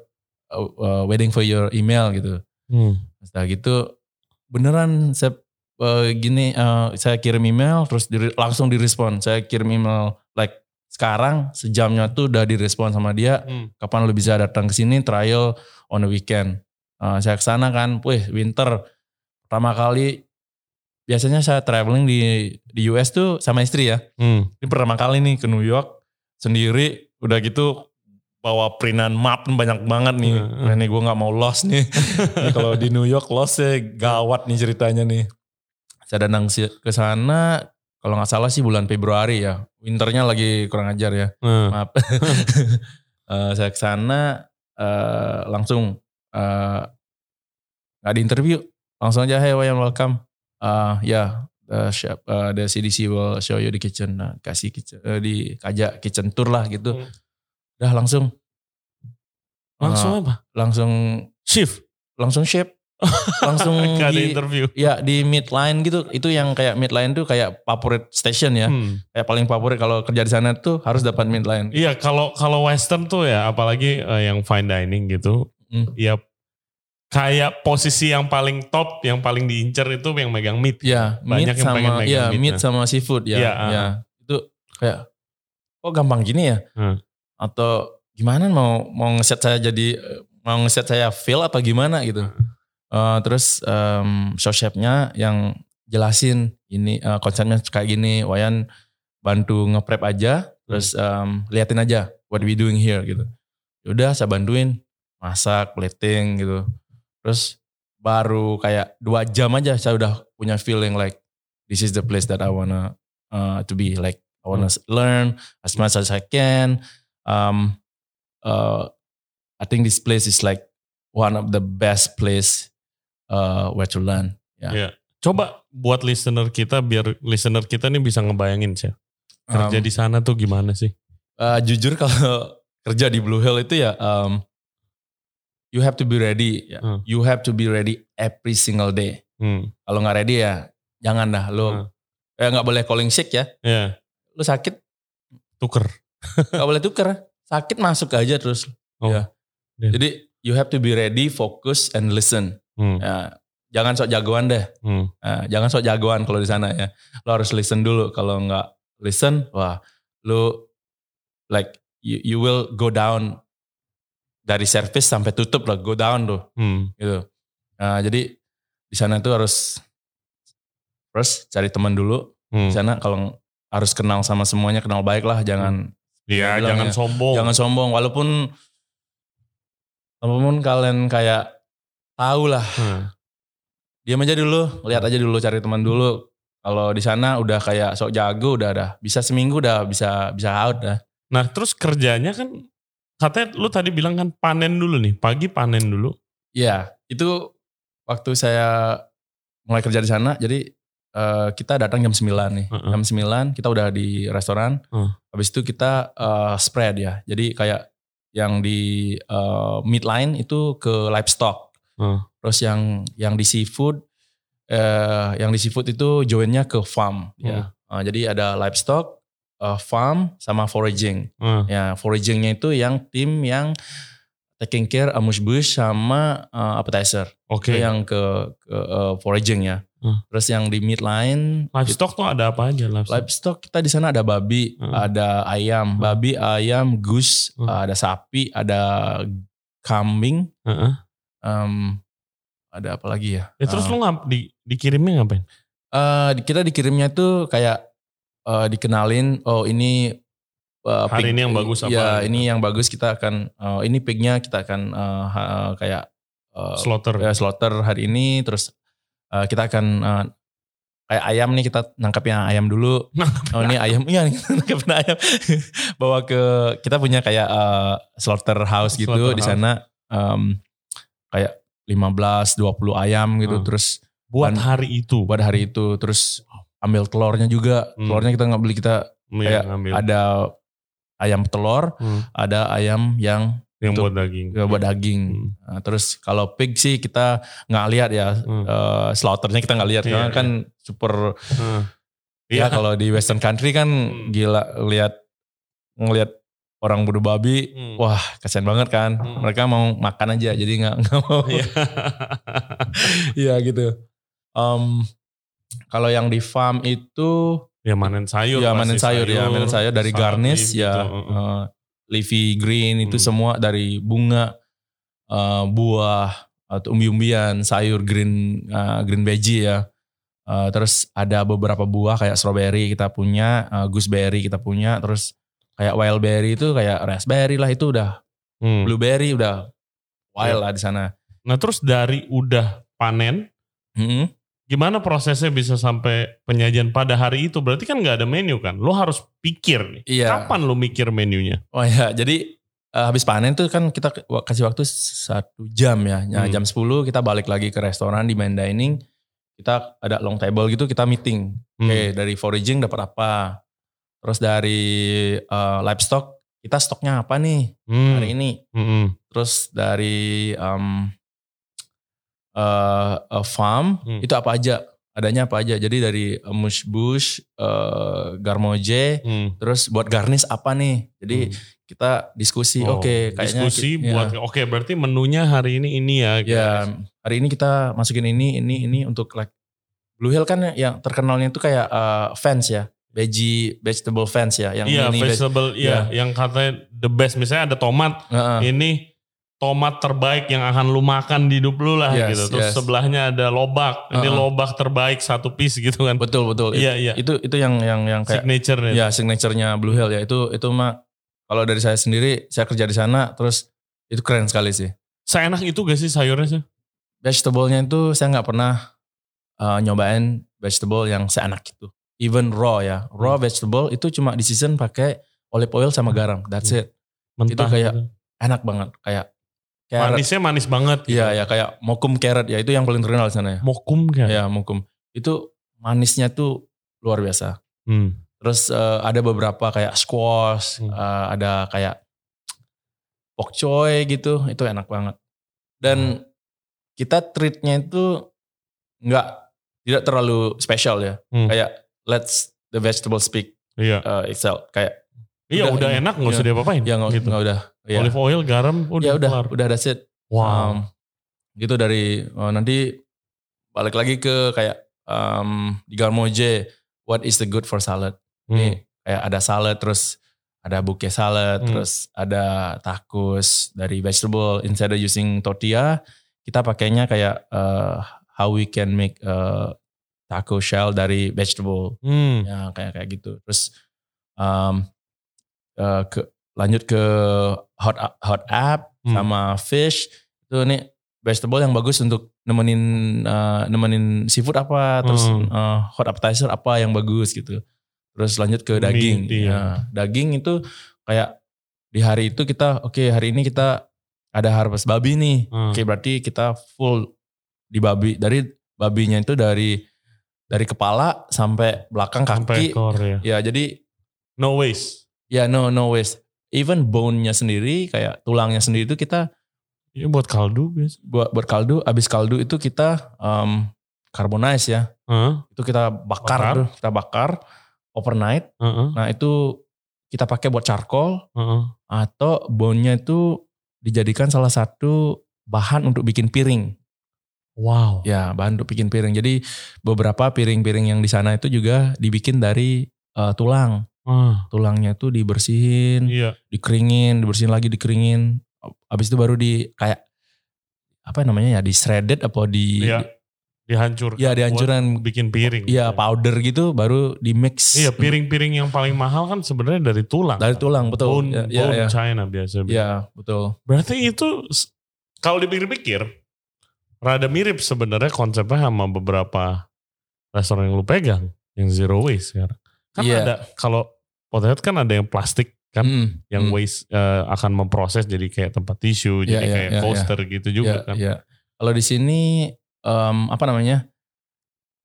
Speaker 2: uh, uh, waiting for your email gitu. Hmm. Setelah gitu beneran Sep uh, gini, uh, saya kirim email terus di, langsung direspon. Saya kirim email like sekarang sejamnya tuh udah direspon sama dia. Hmm. Kapan lu bisa datang ke sini trial on the weekend. Uh, saya ke sana kan, wih winter pertama kali biasanya saya traveling di di US tuh sama istri ya. Hmm. Ini pertama kali nih ke New York sendiri, udah gitu bawa printan map banyak banget nih. Hmm. Nah, ini gue nggak mau lost nih. Kalau di New York lost ya gawat nih ceritanya nih. Saya datang ke sana kalau nggak salah sih bulan Februari ya. Winternya lagi kurang ajar ya. Hmm. Maaf. uh, saya ke sana uh, langsung uh, nggak di interview, langsung aja hey Wayan welcome. Uh, ya yeah, the chef, uh, the CDC will show you the kitchen, nah, kasih kitchen uh, di kajak kitchen tour lah gitu. Hmm. Udah langsung.
Speaker 1: Langsung uh, apa?
Speaker 2: Langsung
Speaker 1: shift.
Speaker 2: Langsung shift langsung
Speaker 1: di interview.
Speaker 2: Ya di midline gitu. Itu yang kayak midline tuh kayak favorit station ya. Hmm. Kayak paling favorit kalau kerja di sana tuh harus dapat midline.
Speaker 1: Iya, kalau kalau western tuh ya apalagi uh, yang fine dining gitu. Hmm. Ya kayak posisi yang paling top, yang paling diincar itu yang megang meat.
Speaker 2: Ya, banyak meat yang sama, pengen megang ya, meat. meat nah. sama seafood ya. Ya, uh. ya. Itu kayak kok gampang gini ya? Hmm. Atau gimana mau mau ngeset saya jadi mau ngeset saya feel atau gimana gitu. Hmm Uh, terus um, show chefnya yang jelasin ini uh, konsepnya kayak gini, Wayan bantu ngeprep aja, terus um, liatin aja what we doing here gitu. Yaudah saya bantuin masak, plating gitu. Terus baru kayak dua jam aja saya udah punya feeling like this is the place that I wanna uh, to be like I wanna hmm. learn as much as I can. Um, uh, I think this place is like one of the best place uh, where to learn. Ya.
Speaker 1: Yeah. Coba buat listener kita biar listener kita nih bisa ngebayangin sih. Kerja um, di sana tuh gimana sih?
Speaker 2: Uh, jujur kalau kerja di Blue Hill itu ya um, you have to be ready. Ya. Hmm. You have to be ready every single day. Hmm. Kalau nggak ready ya jangan dah lo. Hmm. Ya nggak boleh calling sick ya.
Speaker 1: Yeah.
Speaker 2: Lo sakit
Speaker 1: tuker.
Speaker 2: gak boleh tuker. Sakit masuk aja terus. Oh. Ya. Yeah. Jadi you have to be ready, focus and listen. Hmm. Ya, jangan sok jagoan deh. Hmm. Ya, jangan sok jagoan kalau di sana ya. Lo harus listen dulu. Kalau nggak listen, wah, lo like you, you will go down dari service sampai tutup lah, go down tuh. Hmm. Gitu. Nah, jadi di sana tuh harus first cari teman dulu. Hmm. Di sana kalau harus kenal sama semuanya, kenal baik lah, jangan
Speaker 1: Iya, jangan ya. sombong.
Speaker 2: Jangan sombong walaupun walaupun kalian kayak Tahu lah. Hmm. Diam aja dulu, lihat aja dulu, cari teman dulu. Kalau di sana udah kayak sok jago udah ada. Bisa seminggu udah bisa bisa out dah.
Speaker 1: Nah, terus kerjanya kan katanya lu tadi bilang kan panen dulu nih, pagi panen dulu.
Speaker 2: Iya, itu waktu saya mulai kerja di sana, jadi uh, kita datang jam 9 nih. Uh -uh. Jam 9 kita udah di restoran. Uh. Habis itu kita uh, spread ya. Jadi kayak yang di uh, midline itu ke livestock. Hmm. Terus yang yang di seafood, eh, yang di seafood itu joinnya ke farm. Hmm. Ya. Uh, jadi ada livestock, uh, farm, sama foraging. Hmm. Ya foragingnya itu yang tim yang taking care amuse bush sama uh, appetizer.
Speaker 1: Oke. Okay.
Speaker 2: yang ke, ke uh, foraging ya. Hmm. Terus yang di midline
Speaker 1: livestock tuh ada apa aja
Speaker 2: livestock? Livestock kita di sana ada babi, hmm. ada ayam, hmm. babi, ayam, goose, hmm. ada sapi, ada kambing, hmm um, ada apa lagi ya?
Speaker 1: Ya terus uh, lu ngap, di, dikirimnya ngapain?
Speaker 2: Uh, kita dikirimnya tuh kayak uh, dikenalin, oh ini
Speaker 1: uh, hari pig, ini yang bagus
Speaker 2: apa? Ya ini yang bagus kita akan, uh, ini pignya kita akan uh, uh, kayak
Speaker 1: uh, slaughter.
Speaker 2: Ya, slaughter hari ini, terus uh, kita akan uh, kayak ayam nih kita nangkapnya ayam dulu. oh ini ayam, iya nangkapnya ayam. Bawa ke kita punya kayak uh, slaughter house gitu di sana. Um, kayak 15 20 ayam gitu hmm. terus
Speaker 1: buat hari itu
Speaker 2: buat hari itu terus ambil telurnya juga hmm. telurnya kita nggak beli kita hmm, kayak ya, ada ayam telur hmm. ada ayam yang
Speaker 1: yang buat daging
Speaker 2: ya, buat daging hmm. nah, terus kalau pig sih kita nggak lihat ya hmm. uh, slaughternya kita nggak lihat yeah, karena yeah. kan super hmm. ya yeah. kalau di western country kan hmm. gila lihat ngelihat orang bunuh babi, hmm. wah kasihan banget kan. Hmm. Mereka mau makan aja, jadi nggak nggak mau. Iya, iya gitu. Um, kalau yang di farm itu
Speaker 1: ya manen sayur,
Speaker 2: ya manen sayur, sayur, ya manen sayur dari garnish gitu. ya uh, leafy green itu hmm. semua dari bunga, uh, buah atau umbi-umbian, sayur green uh, green veggie ya. Uh, terus ada beberapa buah kayak strawberry kita punya, uh, gooseberry kita punya, terus kayak wildberry itu kayak raspberry lah itu udah hmm. blueberry udah wild yeah. lah di sana.
Speaker 1: Nah terus dari udah panen, hmm. Gimana prosesnya bisa sampai penyajian pada hari itu? Berarti kan nggak ada menu kan? Lo harus pikir nih.
Speaker 2: Iya.
Speaker 1: Kapan lo mikir menunya?
Speaker 2: Oh ya, jadi uh, habis panen tuh kan kita kasih waktu satu jam ya. Nah, hmm. jam 10 kita balik lagi ke restoran di main dining. Kita ada long table gitu, kita meeting. Hmm. Oke, okay, dari foraging dapat apa? Terus dari uh, livestock kita stoknya apa nih hmm. hari ini? Hmm. Terus dari um, uh, farm hmm. itu apa aja adanya apa aja jadi dari uh, mush bush uh, garmoje hmm. terus buat garnish apa nih jadi hmm. kita diskusi oh, oke okay,
Speaker 1: kayaknya diskusi ya. buat oke okay, berarti menunya hari ini ini ya
Speaker 2: ya hari ini kita masukin ini ini ini untuk like Blue Hill kan yang terkenalnya itu kayak uh, fans ya veggie vegetable fans ya yang
Speaker 1: iya ini vegetable iya ya. yang katanya the best misalnya ada tomat uh -uh. ini tomat terbaik yang akan lu makan di hidup lu lah yes, gitu. Terus yes. sebelahnya ada lobak. Ini uh -uh. lobak terbaik satu piece gitu kan.
Speaker 2: Betul betul.
Speaker 1: Iya iya.
Speaker 2: Itu itu yang yang yang
Speaker 1: kayak signature
Speaker 2: ya signaturenya Blue Hill ya. Itu itu mah kalau dari saya sendiri saya kerja di sana terus itu keren sekali sih.
Speaker 1: Seenak itu gak sih sayurnya sih?
Speaker 2: Vegetable-nya itu saya nggak pernah uh, nyobain vegetable yang seenak itu. Even raw ya. Raw hmm. vegetable itu cuma di season pakai olive oil sama garam. That's hmm. it. Mentah itu kayak gitu. enak banget. Kayak
Speaker 1: Carrot. Manisnya manis banget.
Speaker 2: Gitu. Iya ya kayak mokum carrot ya itu yang paling terkenal di sana ya.
Speaker 1: Mokum
Speaker 2: kan? Iya mokum. Itu manisnya tuh luar biasa. Hmm. Terus uh, ada beberapa kayak squash, hmm. uh, ada kayak pok choy gitu, itu enak banget. Dan hmm. kita treatnya itu nggak tidak terlalu spesial ya. Hmm. Kayak let's the vegetable speak
Speaker 1: iya.
Speaker 2: uh, itself. Kayak
Speaker 1: Iya udah, udah enak nggak usah iya. diapa-apain.
Speaker 2: Ya nggak gitu. udah.
Speaker 1: Ya. Olive oil, garam,
Speaker 2: udah ya udah, kelar. udah that's it.
Speaker 1: Wow. Um,
Speaker 2: gitu dari uh, nanti balik lagi ke kayak um, di Garmoje, what is the good for salad? Hmm. Nih, kayak ada salad terus ada bouquet salad, hmm. terus ada tacos dari vegetable instead of using tortilla, kita pakainya kayak uh, how we can make uh, taco shell dari vegetable. Hmm. Ya kayak kayak gitu. Terus um, uh, ke lanjut ke hot hot app hmm. sama fish itu nih vegetable yang bagus untuk nemenin uh, nemenin seafood apa terus hmm. uh, hot appetizer apa yang bagus gitu terus lanjut ke daging Meat, iya. nah, daging itu kayak di hari itu kita oke okay, hari ini kita ada harvest babi nih hmm. oke okay, berarti kita full di babi dari babinya itu dari dari kepala sampai belakang kaki sampai
Speaker 1: ekor, ya.
Speaker 2: ya jadi
Speaker 1: no waste
Speaker 2: Ya no no waste. Even bone-nya sendiri kayak tulangnya sendiri itu kita
Speaker 1: Ya buat kaldu biasa.
Speaker 2: Buat buat kaldu, abis kaldu itu kita um, carbonize ya. Uh, itu kita bakar, bakar. Tuh, kita bakar overnight. Uh -uh. Nah itu kita pakai buat charcoal uh -uh. atau bone-nya itu dijadikan salah satu bahan untuk bikin piring.
Speaker 1: Wow.
Speaker 2: Ya bahan untuk bikin piring. Jadi beberapa piring-piring yang di sana itu juga dibikin dari uh, tulang. Hmm. Tulangnya tuh dibersihin,
Speaker 1: iya.
Speaker 2: dikeringin, dibersihin lagi, dikeringin. Habis itu baru di kayak apa namanya ya, di shredded apa di
Speaker 1: iya. dihancur.
Speaker 2: Iya, dihancuran
Speaker 1: bikin piring.
Speaker 2: Iya, powder gitu baru di mix.
Speaker 1: Iya, piring-piring yang paling mahal kan sebenarnya dari tulang.
Speaker 2: Dari tulang, betul.
Speaker 1: Bone, ya, bone ya, China biasa.
Speaker 2: Iya, betul.
Speaker 1: Berarti itu kalau dipikir-pikir rada mirip sebenarnya konsepnya sama beberapa restoran yang lu pegang yang zero waste sekarang. Kan yeah. ada kalau potret kan ada yang plastik kan mm, yang mm. waste uh, akan memproses jadi kayak tempat tisu, yeah, jadi yeah, kayak yeah, coaster yeah. gitu juga yeah, kan.
Speaker 2: Yeah. Kalau di sini um, apa namanya?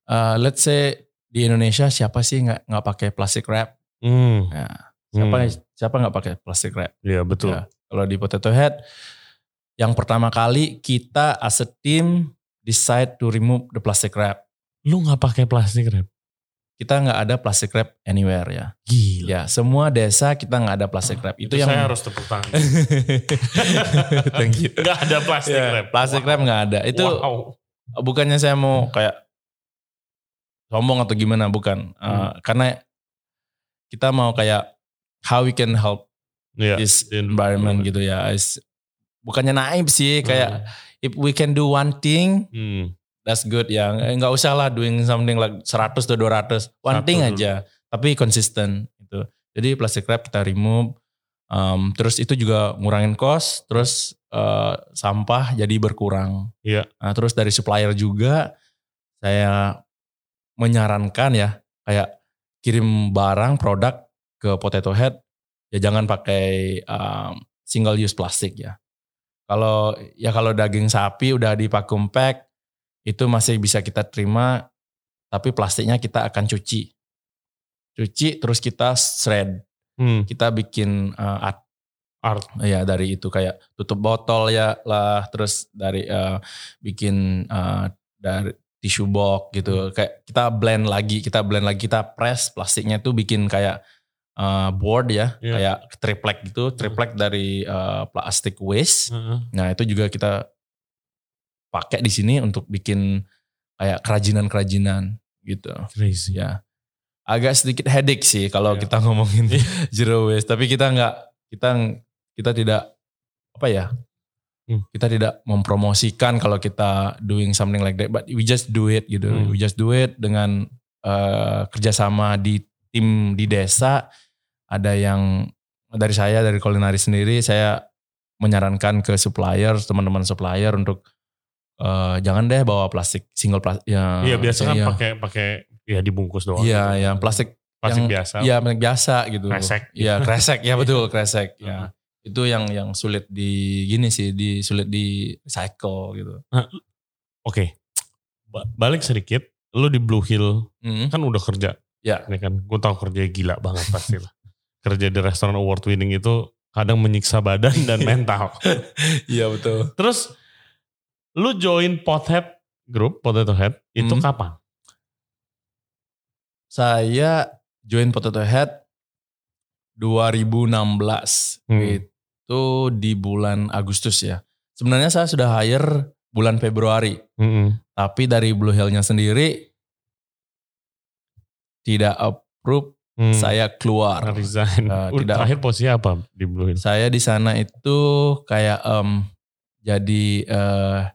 Speaker 2: Uh, let's say di Indonesia siapa sih nggak nggak pakai plastic wrap? Mm. Ya, siapa mm. siapa nggak pakai plastic wrap?
Speaker 1: Iya yeah, betul. Ya,
Speaker 2: kalau di Potato Head yang pertama kali kita as a team decide to remove the plastic wrap.
Speaker 1: Lu nggak pakai plastic wrap?
Speaker 2: Kita nggak ada plastic wrap anywhere ya.
Speaker 1: Gila.
Speaker 2: Ya, semua desa kita nggak ada plastic wrap.
Speaker 1: Itu, itu yang saya harus tepuk tangan. Thank you. Gak ada plastic ya, wrap.
Speaker 2: Plastic wow. wrap nggak ada. Itu wow. bukannya saya mau kayak sombong atau gimana, bukan. Hmm. Uh, karena kita mau kayak how we can help yeah, this environment gitu ya. Bukannya naib sih, kayak hmm. if we can do one thing, hmm that's good ya. Nggak usah lah doing something like 100 atau 200 one Satu. thing aja tapi konsisten itu jadi plastic wrap kita remove um, terus itu juga ngurangin cost terus uh, sampah jadi berkurang.
Speaker 1: Iya.
Speaker 2: Nah, terus dari supplier juga saya menyarankan ya kayak kirim barang produk ke Potato Head ya jangan pakai um, single use plastik ya. Kalau ya kalau daging sapi udah di vacuum pack itu masih bisa kita terima tapi plastiknya kita akan cuci. Cuci terus kita shred. Hmm. Kita bikin uh, art art ya dari itu kayak tutup botol ya lah terus dari uh, bikin uh, dari tisu box gitu. Hmm. Kayak kita blend lagi, kita blend lagi, kita press plastiknya tuh bikin kayak uh, board ya, yeah. kayak triplek gitu, hmm. triplek uh. dari uh, plastik waste. -huh. Nah itu juga kita pakai di sini untuk bikin kayak kerajinan-kerajinan gitu.
Speaker 1: Crazy.
Speaker 2: Ya. Agak sedikit headache sih kalau yeah. kita ngomongin iya. zero waste, tapi kita nggak kita kita tidak apa ya? Hmm. Kita tidak mempromosikan kalau kita doing something like that, but we just do it gitu. Hmm. We just do it dengan uh, kerjasama di tim di desa ada yang dari saya dari kulinari sendiri saya menyarankan ke supplier teman-teman supplier untuk uh, jangan deh bawa plastik single plastik
Speaker 1: ya iya biasa kan ya, pakai pakai ya dibungkus doang
Speaker 2: iya gitu. ya plastik
Speaker 1: plastik yang, biasa
Speaker 2: iya plastik biasa gitu
Speaker 1: kresek
Speaker 2: iya kresek ya betul kresek ya itu yang yang sulit di gini sih di sulit di recycle gitu nah,
Speaker 1: oke okay. balik sedikit lu di Blue Hill mm -hmm. kan udah kerja
Speaker 2: ya
Speaker 1: ini kan gue tau kerja gila banget pasti lah kerja di restoran award winning itu kadang menyiksa badan dan mental.
Speaker 2: Iya betul.
Speaker 1: Terus lu join Pothead Group, Potato Head itu hmm. kapan?
Speaker 2: Saya join Potato Head 2016. Hmm. Itu di bulan Agustus ya. Sebenarnya saya sudah hire bulan Februari. Hmm. Tapi dari Blue Hill-nya sendiri tidak approve hmm. saya keluar.
Speaker 1: Resign. Uh, tidak, terakhir posisi apa di Blue Hill?
Speaker 2: Saya di sana itu kayak um, jadi uh,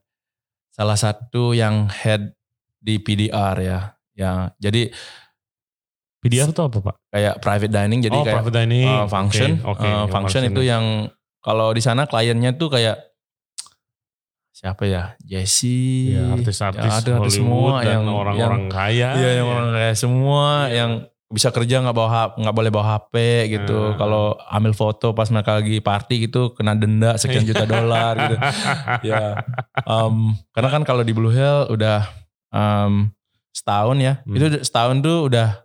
Speaker 2: salah satu yang head di PDR ya. Ya, jadi
Speaker 1: PDR itu apa pak?
Speaker 2: Kayak private dining, jadi
Speaker 1: oh,
Speaker 2: kayak
Speaker 1: private dining.
Speaker 2: Uh, function. Okay, okay. Uh, function itu yang kalau di sana kliennya tuh kayak siapa ya Jesse
Speaker 1: ya, artis-artis ya, ada artis semua dan yang orang-orang kaya
Speaker 2: iya yang ya. orang kaya semua ya. yang bisa kerja nggak bawa nggak boleh bawa HP gitu. Hmm. Kalau ambil foto pas mereka lagi party gitu kena denda sekian juta dolar gitu. ya. Um, karena kan kalau di Blue Hill udah um, setahun ya. Hmm. Itu setahun tuh udah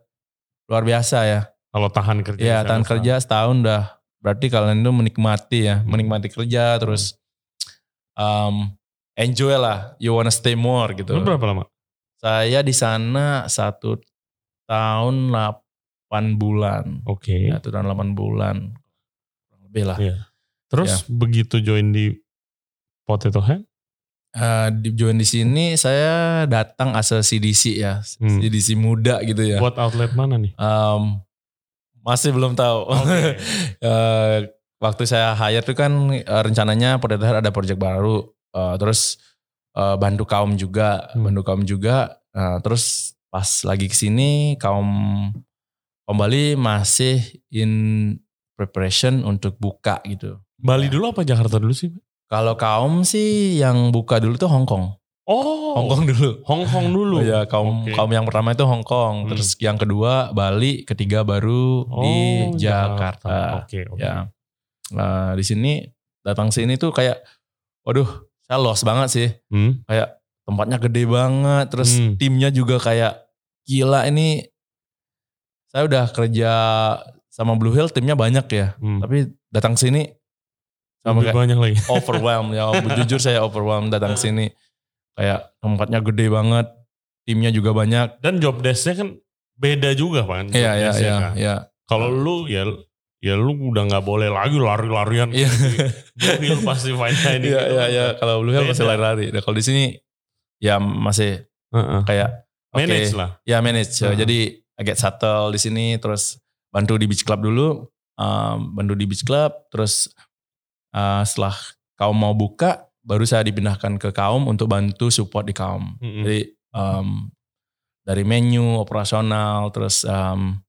Speaker 2: luar biasa ya.
Speaker 1: Kalau tahan kerja.
Speaker 2: Ya, tahan kerja setahun udah berarti kalian itu menikmati ya, hmm. menikmati kerja terus um, enjoy lah. You wanna stay more gitu.
Speaker 1: Lu berapa lama?
Speaker 2: Saya di sana satu tahun 8 bulan.
Speaker 1: Oke. Okay.
Speaker 2: Ya, tahun 8 bulan. Lebih lah.
Speaker 1: Yeah. Terus ya. begitu join di Potato Head?
Speaker 2: Uh, di join di sini saya datang asal CDC ya, hmm. CDC muda gitu ya.
Speaker 1: Buat outlet mana nih?
Speaker 2: Um, masih belum tahu. Okay. uh, eh, waktu saya hire tuh kan uh, rencananya Potato Head ada project baru, uh, terus uh, bantu kaum juga, hmm. bantu kaum juga. Uh, terus pas lagi ke sini kaum kaum Bali masih in preparation untuk buka gitu.
Speaker 1: Bali ya. dulu apa Jakarta dulu sih?
Speaker 2: Kalau kaum sih yang buka dulu tuh Hong Kong.
Speaker 1: Oh,
Speaker 2: Hong Kong dulu.
Speaker 1: Hong Kong dulu.
Speaker 2: Oh, ya kaum okay. kaum yang pertama itu Hong Kong, hmm. terus yang kedua Bali, ketiga baru oh, di Jakarta.
Speaker 1: Oke, okay, okay.
Speaker 2: Ya. Nah, di sini datang sini tuh kayak waduh, saya lost banget sih. Hmm? Kayak tempatnya gede banget, terus hmm. timnya juga kayak gila ini saya udah kerja sama Blue Hill timnya banyak ya. Hmm. Tapi datang sini
Speaker 1: sama Lebih banyak lagi.
Speaker 2: Overwhelmed ya. jujur saya overwhelmed datang sini. Kayak tempatnya gede banget, timnya juga banyak.
Speaker 1: Dan job desk-nya kan beda juga kan.
Speaker 2: Iya iya iya. Kan?
Speaker 1: Ya. Kalau lu ya ya lu udah nggak boleh lagi lari-larian.
Speaker 2: Iya.
Speaker 1: Blue Hill pasti fine dining.
Speaker 2: Iya iya iya. Kalau Blue Hill pasti lari-lari. Nah, kalau di sini ya masih uh -uh. kayak
Speaker 1: Okay. Manage lah.
Speaker 2: Ya manage. Uh -huh. Jadi agak settle di sini terus bantu di beach club dulu. Um, bantu di beach club terus uh, setelah kaum mau buka baru saya dipindahkan ke kaum untuk bantu support di kaum. Mm -hmm. Jadi um, dari menu operasional terus um,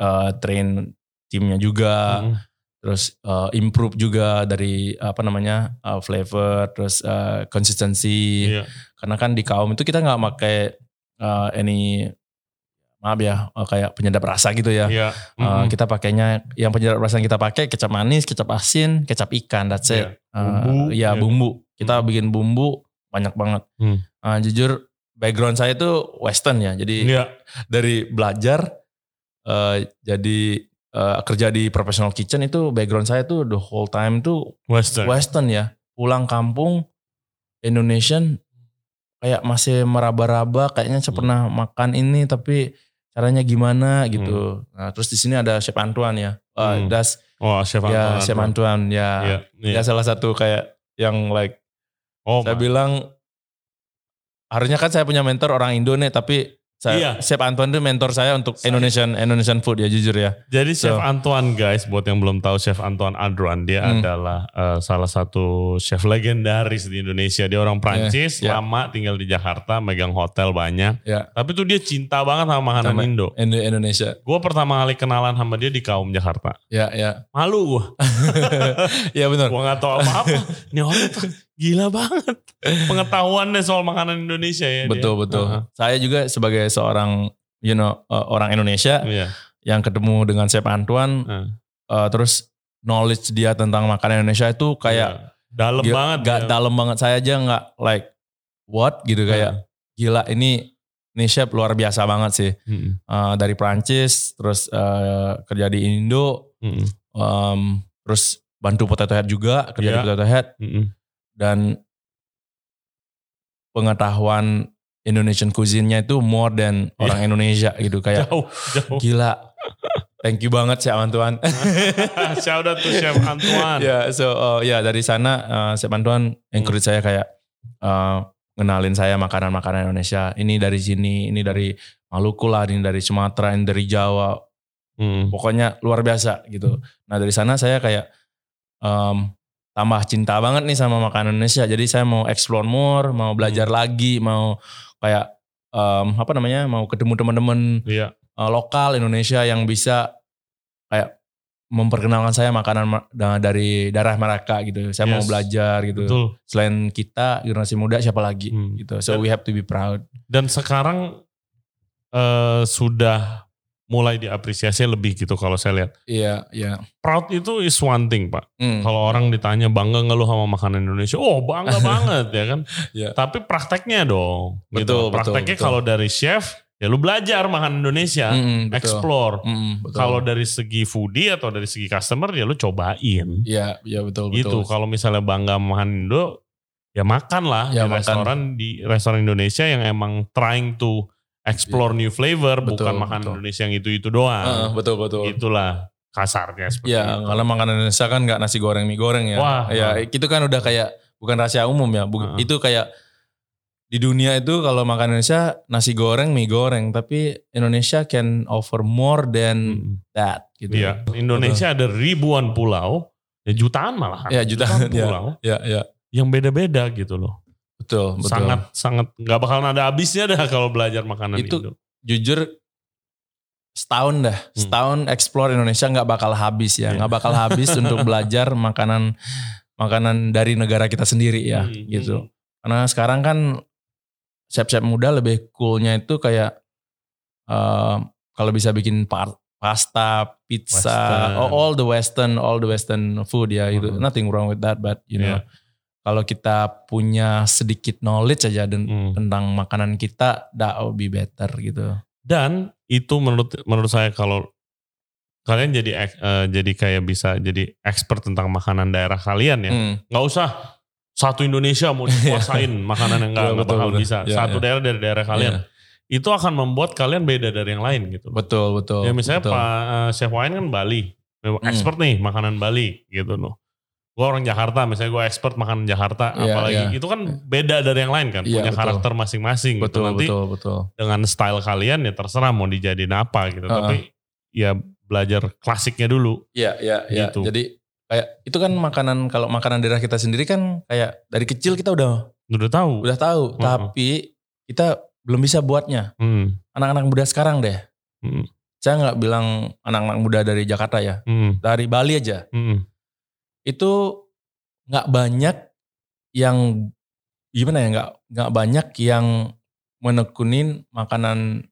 Speaker 2: uh, train timnya juga. Mm -hmm. Terus uh, improve juga dari apa namanya uh, flavor terus uh, konsistensi yeah. karena kan di kaum itu kita nggak pakai uh, any maaf ya uh, kayak penyedap rasa gitu ya yeah. mm -hmm. uh, kita pakainya yang penyedap rasa yang kita pakai kecap manis kecap asin kecap ikan that's it yeah. bumbu uh, ya yeah. bumbu kita hmm. bikin bumbu banyak banget hmm. uh, jujur background saya itu western ya jadi yeah. dari belajar uh, jadi uh, kerja di professional kitchen itu background saya tuh the whole time tuh
Speaker 1: western.
Speaker 2: Western ya. Pulang kampung Indonesian kayak masih meraba-raba kayaknya saya hmm. pernah makan ini tapi caranya gimana gitu. Hmm. Nah, terus di sini ada Chef Antoine ya. Uh, hmm. das
Speaker 1: Oh, Chef.
Speaker 2: Ya, Chef Antoine ya. Yeah, yeah. Ya salah satu kayak yang like oh, saya man. bilang harusnya kan saya punya mentor orang Indo nih tapi saya, iya. Chef Antoine itu mentor saya untuk saya. Indonesian Indonesian food ya jujur ya.
Speaker 1: Jadi Chef so. Antoine guys, buat yang belum tahu Chef Antoine Adron, dia hmm. adalah uh, salah satu chef legendaris di Indonesia. Dia orang Prancis, yeah, yeah. lama tinggal di Jakarta, megang hotel banyak. Yeah. Tapi tuh dia cinta banget sama makanan sama Indo.
Speaker 2: Indonesia.
Speaker 1: Gue pertama kali kenalan sama dia di kaum Jakarta.
Speaker 2: Ya, ya.
Speaker 1: Malu gue.
Speaker 2: ya benar.
Speaker 1: Gue gak tahu apa-apa. Ini orang Gila banget pengetahuannya soal makanan Indonesia ya.
Speaker 2: Betul dia. betul. Uh-huh. Saya juga sebagai seorang you know uh, orang Indonesia yeah. yang ketemu dengan Chef Antoine, uh. Uh, terus knowledge dia tentang makanan Indonesia itu kayak yeah.
Speaker 1: dalam banget.
Speaker 2: Gak ya. dalam banget saya aja nggak like what gitu kayak gila ini ini chef luar biasa banget sih. Hmm. Uh, dari Prancis terus uh, kerja di Indo, hmm. um, terus bantu Potato Head juga kerja yeah. di Potato Head. Hmm dan pengetahuan Indonesian cuisine-nya itu more than yeah. orang Indonesia gitu kayak jauh, jauh. gila. Thank you banget Chef Antoine.
Speaker 1: Shout out to Chef Antoine.
Speaker 2: ya, yeah, so uh, ya yeah, dari sana uh, Chef Antoine encourage hmm. saya kayak uh, ngenalin saya makanan-makanan Indonesia. Ini dari sini, ini dari Maluku lah, ini dari Sumatera, ini dari Jawa. Hmm. Pokoknya luar biasa gitu. Nah dari sana saya kayak um, tambah cinta banget nih sama makanan Indonesia. Jadi saya mau explore more, mau belajar hmm. lagi, mau kayak um, apa namanya, mau ketemu teman-teman
Speaker 1: iya.
Speaker 2: uh, lokal Indonesia yang bisa kayak memperkenalkan saya makanan dari darah mereka gitu. Saya yes. mau belajar gitu. Betul. Selain kita generasi muda siapa lagi hmm. gitu. So dan, we have to be proud.
Speaker 1: Dan sekarang uh, sudah mulai diapresiasi lebih gitu kalau saya lihat.
Speaker 2: Iya, iya.
Speaker 1: Proud itu is one thing, Pak. Mm. Kalau orang ditanya bangga nggak lu sama makanan Indonesia? Oh, bangga banget ya kan. Yeah. Tapi prakteknya dong. Gitu. Betul, gitu. Prakteknya kalau dari chef ya lu belajar makan Indonesia, mm, explore. Mm, Kalau dari segi foodie atau dari segi customer ya lu cobain.
Speaker 2: Iya, iya betul
Speaker 1: gitu. Kalau misalnya bangga makan Indo, ya makan lah ya, di makan. restoran di restoran Indonesia yang emang trying to explore new flavor betul, bukan makan betul. Indonesia yang itu-itu doang. Uh,
Speaker 2: betul betul.
Speaker 1: Itulah kasarnya seperti
Speaker 2: ya, itu. karena makanan Indonesia kan nggak nasi goreng mie goreng ya. Wah, ya uh. itu kan udah kayak bukan rahasia umum ya. uh. Itu kayak di dunia itu kalau makan Indonesia nasi goreng mie goreng tapi Indonesia can offer more than hmm. that gitu.
Speaker 1: Iya, Indonesia betul. ada ribuan pulau, ya jutaan malah.
Speaker 2: Ya jutaan, jutaan ya, pulau. Ya, ya, ya.
Speaker 1: Yang beda-beda gitu loh.
Speaker 2: Betul, betul.
Speaker 1: Sangat sangat nggak bakal ada habisnya dah kalau belajar makanan itu. Indo.
Speaker 2: Jujur setahun dah, hmm. setahun explore Indonesia nggak bakal habis ya, nggak yeah. bakal habis untuk belajar makanan makanan dari negara kita sendiri ya, hmm. gitu. Karena sekarang kan chef-chef muda lebih coolnya itu kayak uh, kalau bisa bikin pasta, pizza, western. all the western, all the western food ya, itu hmm. nothing wrong with that, but you know. Yeah kalau kita punya sedikit knowledge aja hmm. tentang makanan kita, that would be better gitu.
Speaker 1: Dan itu menurut menurut saya kalau kalian jadi uh, jadi kayak bisa jadi expert tentang makanan daerah kalian ya, hmm. nggak usah satu Indonesia mau dikuasain makanan yang nggak ya, bakal betul. bisa. Ya, satu ya. daerah dari daerah kalian. Ya. Itu akan membuat kalian beda dari yang lain gitu.
Speaker 2: Betul, betul.
Speaker 1: Ya misalnya
Speaker 2: betul.
Speaker 1: Pak uh, Chef Wine kan Bali, hmm. expert hmm. nih makanan Bali gitu loh gue orang Jakarta misalnya gue expert makan Jakarta yeah, apalagi yeah. itu kan beda dari yang lain kan yeah, punya betul. karakter masing-masing gitu nanti
Speaker 2: betul, betul.
Speaker 1: dengan style kalian ya terserah mau dijadiin apa gitu uh -uh. tapi ya belajar klasiknya dulu
Speaker 2: iya iya iya gitu. jadi kayak itu kan makanan kalau makanan daerah kita sendiri kan kayak dari kecil kita udah
Speaker 1: udah tahu
Speaker 2: udah tahu uh -huh. tapi kita belum bisa buatnya hmm. anak-anak muda sekarang deh hmm. saya nggak bilang anak-anak muda dari Jakarta ya, hmm. dari Bali aja, hmm. Itu nggak banyak yang gimana ya nggak nggak banyak yang menekunin makanan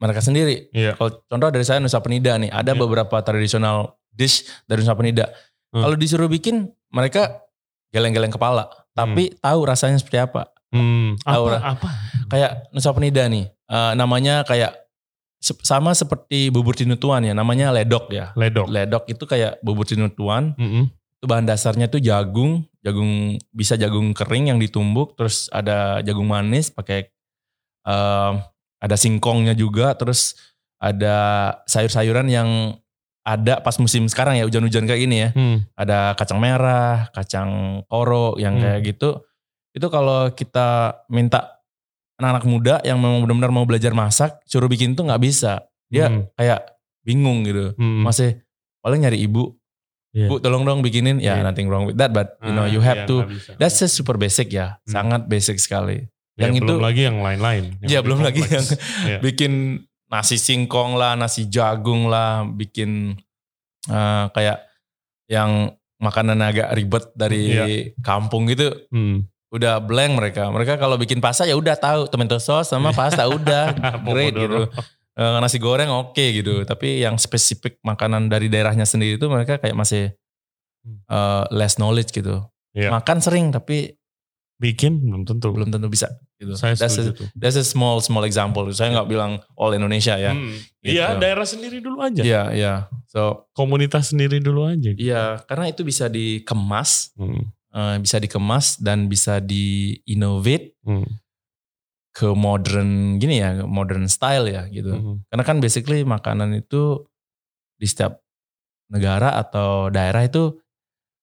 Speaker 2: mereka sendiri. Yeah. Kalau contoh dari saya Nusa Penida nih, ada yeah. beberapa tradisional dish dari Nusa Penida. Hmm. Kalau disuruh bikin, mereka geleng-geleng kepala, tapi hmm. tahu rasanya seperti apa.
Speaker 1: Hmm. Tahu apa, apa?
Speaker 2: Kayak Nusa Penida nih, uh, namanya kayak sama seperti bubur tinutuan ya, namanya ledok ya.
Speaker 1: Ledok.
Speaker 2: Ledok itu kayak bubur tinutuan. Mm -hmm. Itu bahan dasarnya tuh jagung, jagung bisa jagung kering yang ditumbuk, terus ada jagung manis pakai uh, ada singkongnya juga, terus ada sayur-sayuran yang ada pas musim sekarang ya hujan-hujan kayak gini ya. Hmm. Ada kacang merah, kacang koro yang hmm. kayak gitu. Itu kalau kita minta anak-anak muda yang memang benar-benar mau belajar masak, suruh bikin tuh nggak bisa. Dia hmm. kayak bingung gitu. Hmm. Masih paling nyari ibu. Yeah. Bu tolong dong bikinin. Ya yeah. nothing wrong with that, but you know ah, you have yeah, to. That's just super basic ya, hmm. sangat basic sekali.
Speaker 1: Ya, yang belum itu lagi yang lain-lain.
Speaker 2: Ya belum lagi yang yeah. bikin nasi singkong lah, nasi jagung lah, bikin uh, kayak yang makanan agak ribet dari yeah. kampung gitu. Hmm udah blank mereka. Mereka kalau bikin pasta ya udah tahu tomato sauce sama pasta udah great gitu. Uh, nasi goreng oke okay, gitu. Tapi yang spesifik makanan dari daerahnya sendiri itu mereka kayak masih uh, less knowledge gitu. Yeah. Makan sering tapi
Speaker 1: bikin belum tentu.
Speaker 2: Belum tentu bisa gitu.
Speaker 1: Saya that's a,
Speaker 2: tuh. that's a small small example. Saya nggak bilang all Indonesia ya. Hmm.
Speaker 1: Gitu. Iya, daerah sendiri dulu aja.
Speaker 2: Iya, iya. So
Speaker 1: komunitas sendiri dulu aja.
Speaker 2: Iya, karena itu bisa dikemas. Hmm uh, bisa dikemas dan bisa di innovate hmm. Ke modern gini ya, modern style ya gitu. Hmm. Karena kan basically makanan itu di setiap negara atau daerah itu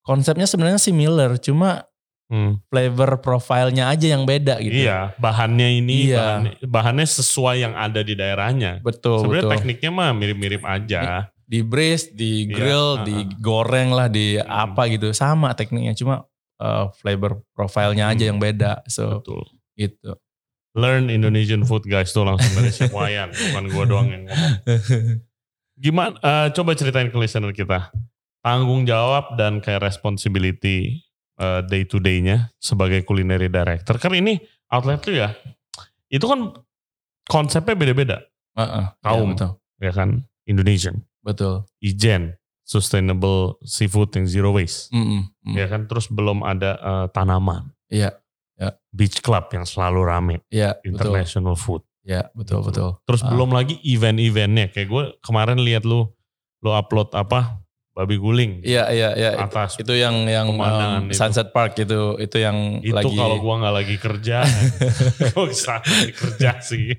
Speaker 2: konsepnya sebenarnya similar, cuma hmm. flavor profilnya aja yang beda gitu.
Speaker 1: Iya, bahannya ini iya. bahannya, bahannya sesuai yang ada di daerahnya.
Speaker 2: Betul.
Speaker 1: Sebenarnya
Speaker 2: betul.
Speaker 1: tekniknya mah mirip-mirip aja.
Speaker 2: Di, braise, di iya, grill, iya, -huh. digoreng lah, di hmm. apa gitu, sama tekniknya. Cuma uh, flavor profilnya aja hmm. yang beda. So Betul. gitu.
Speaker 1: Learn Indonesian food guys tuh langsung dari si Wayan, bukan gue doang yang ngomong. Gimana? Uh, coba ceritain ke listener kita tanggung jawab dan kayak responsibility uh, day to day-nya sebagai culinary director. Kan ini outlet tuh ya, itu kan konsepnya beda-beda.
Speaker 2: Uh -uh,
Speaker 1: Kaum, ya, betul. ya kan, Indonesian.
Speaker 2: Betul.
Speaker 1: Ijen, sustainable seafood yang zero waste.
Speaker 2: Mm -mm.
Speaker 1: Ya kan terus belum ada uh, tanaman.
Speaker 2: Iya.
Speaker 1: Ya. Beach club yang selalu rame.
Speaker 2: Iya,
Speaker 1: International betul. food.
Speaker 2: Ya, betul betul.
Speaker 1: Terus uh. belum lagi event-eventnya. Kayak gue kemarin lihat lu lu upload apa babi guling.
Speaker 2: Iya iya iya. Atas itu, itu yang yang um, Sunset Park itu itu yang
Speaker 1: itu
Speaker 2: lagi.
Speaker 1: Itu kalau gua nggak lagi kerja, gua bisa kerja sih.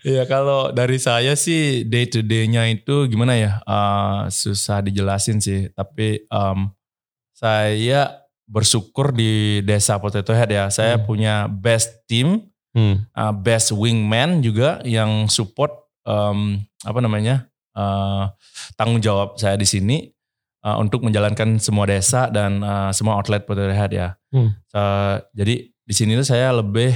Speaker 2: Iya kalau dari saya sih day to day-nya itu gimana ya uh, susah dijelasin sih. Tapi um, saya bersyukur di desa Potato Head ya. Saya hmm. punya best team, hmm. uh, best wingman juga yang support um, apa namanya uh, tanggung jawab saya di sini uh, untuk menjalankan semua desa dan uh, semua outlet Potato Head ya. Hmm. Uh, jadi di sini tuh saya lebih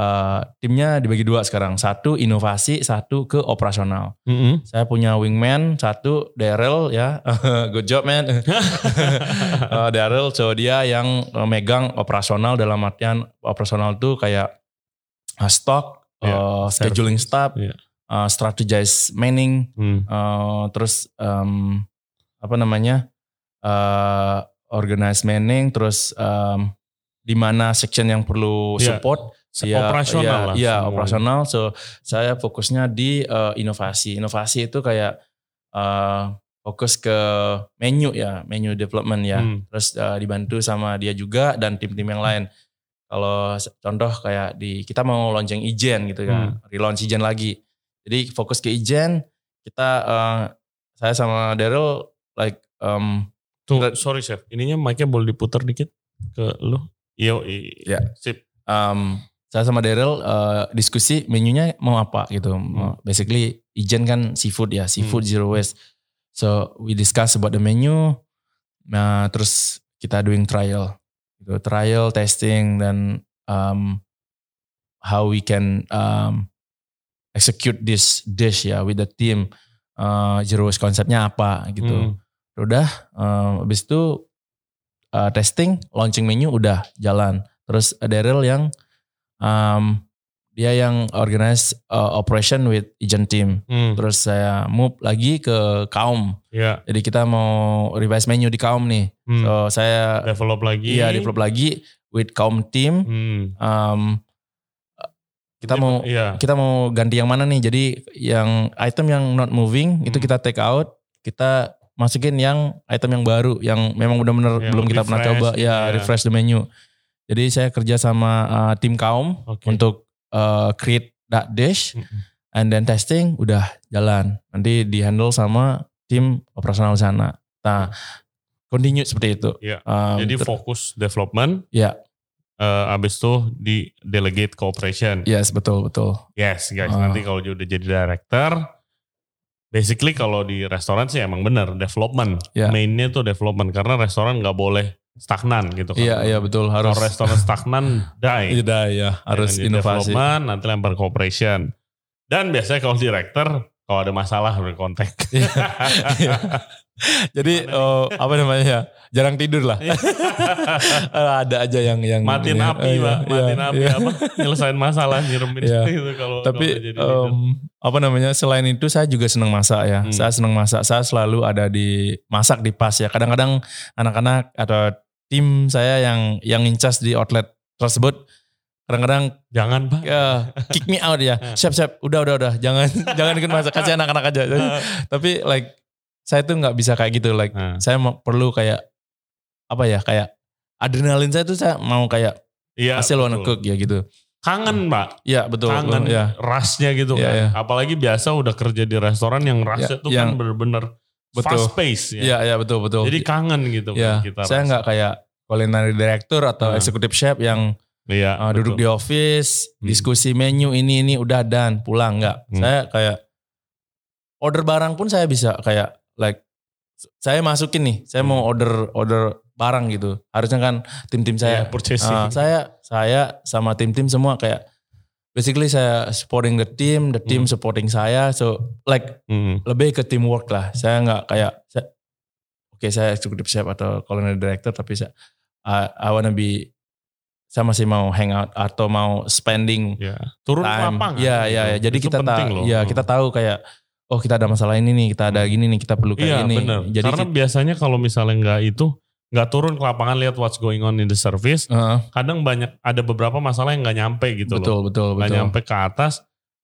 Speaker 2: uh, timnya dibagi dua sekarang. Satu inovasi, satu ke operasional. Mm -hmm. Saya punya wingman, satu Daryl ya, good job man. uh, Daryl, so dia yang megang operasional dalam artian operasional tuh kayak uh, stock, yeah, uh, scheduling staff, yeah uh, strategize manning, hmm. uh, terus um, apa namanya uh, organize manning, terus um, di mana section yang perlu iya. support.
Speaker 1: Ya, operasional ya, lah.
Speaker 2: Iya, operasional. So saya fokusnya di uh, inovasi. Inovasi itu kayak uh, fokus ke menu ya, menu development ya. Hmm. Terus uh, dibantu sama dia juga dan tim-tim yang lain. Kalau contoh kayak di kita mau launching Ijen gitu kan, hmm. relaunch Ijen lagi. Jadi fokus ke Ijen, kita uh, saya sama Daryl like um,
Speaker 1: Tuh, sorry chef, ininya mic-nya boleh diputar dikit ke lu. Iya,
Speaker 2: ya. Sip. Um, saya sama Daryl uh, diskusi menunya mau apa gitu. Hmm. Basically Ijen kan seafood ya, seafood hmm. zero waste. So we discuss about the menu. Nah, terus kita doing trial. Gitu, trial, testing dan um, how we can um, execute this dish ya with the team uh, Jerus konsepnya apa gitu.
Speaker 1: Hmm.
Speaker 2: Udah uh, habis itu uh, testing, launching menu udah jalan. Terus Daryl yang um, dia yang organize uh, operation with agent team.
Speaker 1: Hmm.
Speaker 2: Terus saya move lagi ke kaum.
Speaker 1: Ya.
Speaker 2: Jadi kita mau revise menu di kaum nih.
Speaker 1: Hmm.
Speaker 2: So saya
Speaker 1: develop lagi.
Speaker 2: iya develop lagi with kaum team.
Speaker 1: Hmm.
Speaker 2: Um, kita mau
Speaker 1: Iya.
Speaker 2: kita mau ganti yang mana nih? Jadi yang item yang not moving itu
Speaker 1: Hmm.
Speaker 2: kita take out, kita masukin yang item yang baru yang memang benar-benar belum kita pernah
Speaker 1: refresh
Speaker 2: coba
Speaker 1: gitu
Speaker 2: ya
Speaker 1: ya.
Speaker 2: refresh the menu. Jadi saya kerja sama uh, tim kaum
Speaker 1: Oke.
Speaker 2: untuk uh, create that dish
Speaker 1: Mm-mm.
Speaker 2: and then testing udah jalan. Nanti di handle sama tim operasional sana. Nah, continue seperti itu.
Speaker 1: Iya.
Speaker 2: Um,
Speaker 1: Jadi fokus development.
Speaker 2: Ya.
Speaker 1: eh, abis itu di delegate cooperation.
Speaker 2: yes betul betul.
Speaker 1: Yes guys,
Speaker 2: Ah.
Speaker 1: nanti kalau udah jadi director, basically kalau di restoran sih emang bener development.
Speaker 2: Ya.
Speaker 1: Mainnya tuh development karena restoran nggak boleh stagnan gitu kan.
Speaker 2: Iya iya betul
Speaker 1: Kalau
Speaker 2: harus.
Speaker 1: restoran stagnan die.
Speaker 2: Iya ya harus
Speaker 1: Jangan di
Speaker 2: inovasi.
Speaker 1: Development nanti lempar cooperation. Dan biasanya kalau director kalau ada masalah berkontak.
Speaker 2: Iya. Iya. Jadi eh, apa namanya ya jarang tidur lah. Eh, ada aja yang yang
Speaker 1: matiin
Speaker 2: ini.
Speaker 1: api
Speaker 2: Eh,
Speaker 1: pak,
Speaker 2: iya,
Speaker 1: matiin
Speaker 2: iya,
Speaker 1: api
Speaker 2: iya.
Speaker 1: apa? Nyelesain masalah nyiremin
Speaker 2: Iya.
Speaker 1: itu kalau
Speaker 2: Tapi
Speaker 1: kalau
Speaker 2: em, apa namanya selain itu saya juga senang masak ya.
Speaker 1: Hmm.
Speaker 2: Saya senang masak. Saya selalu ada di masak di pas ya. Kadang-kadang anak-anak atau tim saya yang yang incas di outlet tersebut kadang-kadang
Speaker 1: jangan pak.
Speaker 2: ya kick me out ya. Siap siap. Udah udah udah. Jangan jangan ikut masak. Kasih anak-anak aja. Tapi like saya tuh nggak bisa kayak gitu. Like
Speaker 1: Nah,
Speaker 2: saya perlu kayak apa ya kayak adrenalin saya tuh saya mau kayak
Speaker 1: Iya.
Speaker 2: hasil wanna
Speaker 1: betul.
Speaker 2: cook ya gitu.
Speaker 1: Kangen pak,
Speaker 2: Iya betul.
Speaker 1: kangen
Speaker 2: betul, ya.
Speaker 1: rasnya gitu
Speaker 2: Iya,
Speaker 1: kan.
Speaker 2: iya.
Speaker 1: Apalagi biasa udah kerja di restoran yang rasnya tuh
Speaker 2: yang-
Speaker 1: kan bener-bener
Speaker 2: Betul.
Speaker 1: fast pace ya.
Speaker 2: Iya iya betul betul.
Speaker 1: Jadi kangen gitu
Speaker 2: ya
Speaker 1: kan kita.
Speaker 2: saya nggak kayak culinary director atau
Speaker 1: Nah.
Speaker 2: executive chef yang
Speaker 1: Iya.
Speaker 2: uh, duduk di office
Speaker 1: Hmm.
Speaker 2: diskusi menu ini ini udah dan pulang nggak.
Speaker 1: Hmm.
Speaker 2: Saya kayak order barang pun saya bisa kayak like saya masukin nih, saya mau
Speaker 1: Hmm.
Speaker 2: order order barang gitu. Harusnya kan tim-tim
Speaker 1: Iya,
Speaker 2: saya
Speaker 1: purchasing.
Speaker 2: Uh, saya saya sama tim-tim semua kayak basically saya supporting the team, the team
Speaker 1: Hmm.
Speaker 2: supporting saya. So like
Speaker 1: Hmm.
Speaker 2: lebih ke teamwork lah. Saya nggak kayak saya, oke saya executive chef atau culinary director tapi saya I, I wanna be saya masih mau hangout atau mau spending
Speaker 1: Ya. Turun ke lapangan.
Speaker 2: Iya
Speaker 1: gitu.
Speaker 2: iya ya. Jadi
Speaker 1: Itu
Speaker 2: kita tahu ya kita tahu kayak oh kita ada masalah ini nih, kita ada
Speaker 1: Hmm.
Speaker 2: gini nih, kita perlu kayak
Speaker 1: Iya
Speaker 2: gini.
Speaker 1: benar.
Speaker 2: Jadi
Speaker 1: Karena
Speaker 2: kita-
Speaker 1: biasanya kalau misalnya nggak itu nggak turun ke lapangan lihat what's going on in the service,
Speaker 2: Heeh,
Speaker 1: kadang banyak ada beberapa masalah yang nggak nyampe gitu
Speaker 2: betul
Speaker 1: loh.
Speaker 2: betul
Speaker 1: Nggak
Speaker 2: betul.
Speaker 1: nyampe ke atas,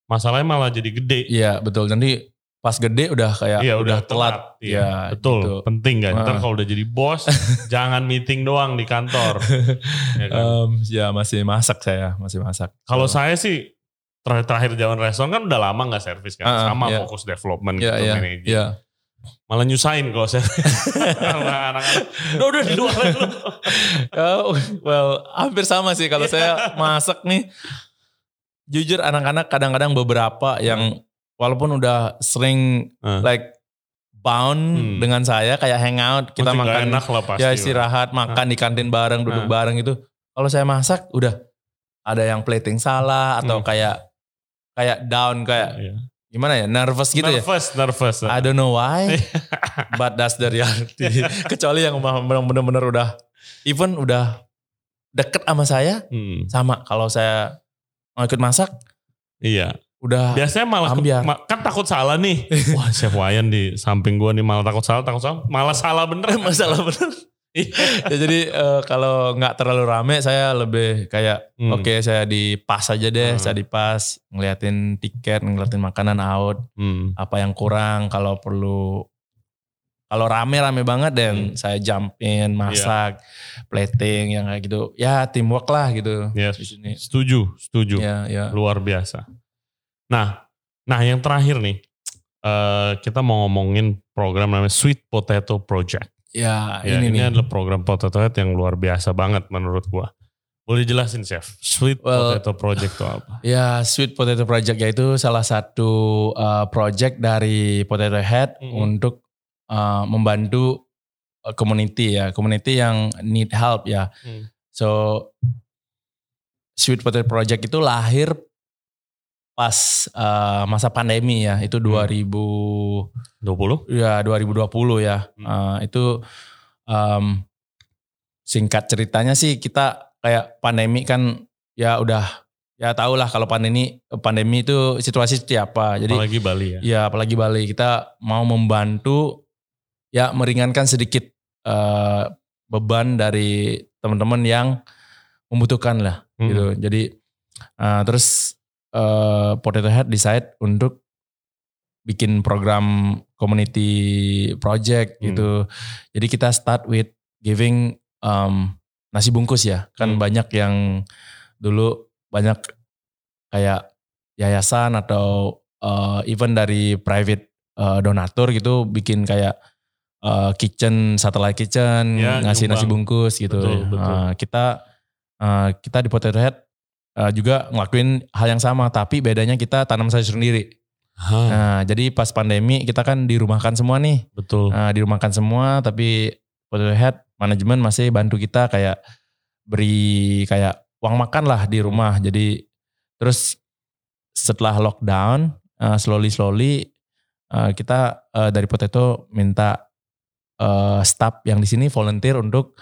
Speaker 1: masalahnya malah jadi gede.
Speaker 2: Iya betul. Nanti pas gede udah kayak
Speaker 1: Iya
Speaker 2: udah, telat.
Speaker 1: Iya,
Speaker 2: Ya,
Speaker 1: betul.
Speaker 2: gitu.
Speaker 1: Penting kan. Ntar
Speaker 2: Ah.
Speaker 1: kalau udah jadi bos, jangan meeting doang di kantor. Ya kan?
Speaker 2: Em, ya masih masak saya, masih masak.
Speaker 1: Kalau
Speaker 2: So,
Speaker 1: saya sih terakhir terakhir jalan restoran kan udah lama nggak servis kan,
Speaker 2: Ah,
Speaker 1: sama
Speaker 2: iya.
Speaker 1: fokus development
Speaker 2: Iya
Speaker 1: gitu
Speaker 2: iya
Speaker 1: managing.
Speaker 2: iya.
Speaker 1: Malah nyusahin kalau saya anak-anak. Udah udah di luar.
Speaker 2: Oh, well, hampir sama sih kalau saya masak nih. Jujur anak-anak kadang-kadang beberapa yang walaupun udah sering
Speaker 1: Hmm.
Speaker 2: like bound
Speaker 1: Hmm.
Speaker 2: dengan saya kayak hangout, kita
Speaker 1: Masih nggak
Speaker 2: makan
Speaker 1: enak lah pasti.
Speaker 2: ya
Speaker 1: lah.
Speaker 2: istirahat, makan di kantin bareng, duduk
Speaker 1: Hmm.
Speaker 2: bareng itu. Kalau saya masak udah ada yang plating salah atau
Speaker 1: Hmm.
Speaker 2: kayak kayak down kayak
Speaker 1: Iya.
Speaker 2: Gimana ya, nervous gitu ya.
Speaker 1: nervous, nervous.
Speaker 2: I don't know why, but that's the reality. Kecuali yang benar-benar udah even udah deket sama saya,
Speaker 1: Hmm,
Speaker 2: sama kalau saya mau ikut masak,
Speaker 1: iya.
Speaker 2: udah
Speaker 1: Biasanya malah
Speaker 2: Ambiar.
Speaker 1: kan takut salah nih. Wah, Chef Wayan di samping gua nih malah takut salah, takut salah, malah salah bener.
Speaker 2: masalah bener. ya, jadi eh, kalau nggak terlalu rame, saya lebih kayak
Speaker 1: Hmm.
Speaker 2: oke saya di pas aja deh,
Speaker 1: Hmm.
Speaker 2: saya di pas ngeliatin tiket, ngeliatin makanan out,
Speaker 1: Hmm.
Speaker 2: apa yang kurang, kalau perlu kalau rame-rame banget dan
Speaker 1: Hmm. Iya.
Speaker 2: saya jump in, masak, plating yang kayak gitu. Ya teamwork lah gitu
Speaker 1: Yes.
Speaker 2: di sini.
Speaker 1: Setuju, setuju.
Speaker 2: Ya, ya.
Speaker 1: Luar biasa. Nah, nah yang terakhir nih, eh, kita mau ngomongin program namanya Sweet Potato Project.
Speaker 2: Ya,
Speaker 1: Ya,
Speaker 2: ini,
Speaker 1: ini,
Speaker 2: nih.
Speaker 1: adalah program potato head yang luar biasa banget menurut gua. Boleh jelasin chef, Sweet
Speaker 2: Well,
Speaker 1: Potato Project itu apa?
Speaker 2: Ya, Sweet Potato Project yaitu salah satu uh, project dari Potato Head
Speaker 1: Mhm.
Speaker 2: untuk uh, membantu uh, community ya, community yang need help ya.
Speaker 1: Hmm.
Speaker 2: So Sweet Potato Project itu lahir pas uh, masa pandemi ya itu 2020
Speaker 1: hmm.
Speaker 2: ya 2020 ya hmm. uh, itu um, singkat ceritanya sih kita kayak pandemi kan ya udah ya tau lah kalau pandemi pandemi itu situasi seperti apa jadi
Speaker 1: apalagi Bali ya
Speaker 2: ya apalagi Bali kita mau membantu ya meringankan sedikit uh, beban dari teman-teman yang membutuhkan lah hmm. gitu jadi uh, terus uh, Potato Head decide untuk bikin program community project hmm. gitu. Jadi kita start with giving um, nasi bungkus ya. Kan hmm. banyak yang dulu banyak kayak yayasan atau uh, even dari private uh, donatur gitu bikin kayak uh, kitchen satellite kitchen ya, ngasih nyumbang. nasi bungkus gitu. Betul, betul. Uh, kita uh, kita di Potato Head uh, juga ngelakuin hal yang sama tapi bedanya kita tanam sayur sendiri. Huh. Nah, jadi pas pandemi kita kan dirumahkan semua nih.
Speaker 1: Betul.
Speaker 2: Nah, dirumahkan semua tapi Potato Head manajemen masih bantu kita kayak beri kayak uang makan lah di rumah. Jadi terus setelah lockdown uh, slowly slowly uh, kita uh, dari Potato minta uh, staff yang di sini volunteer untuk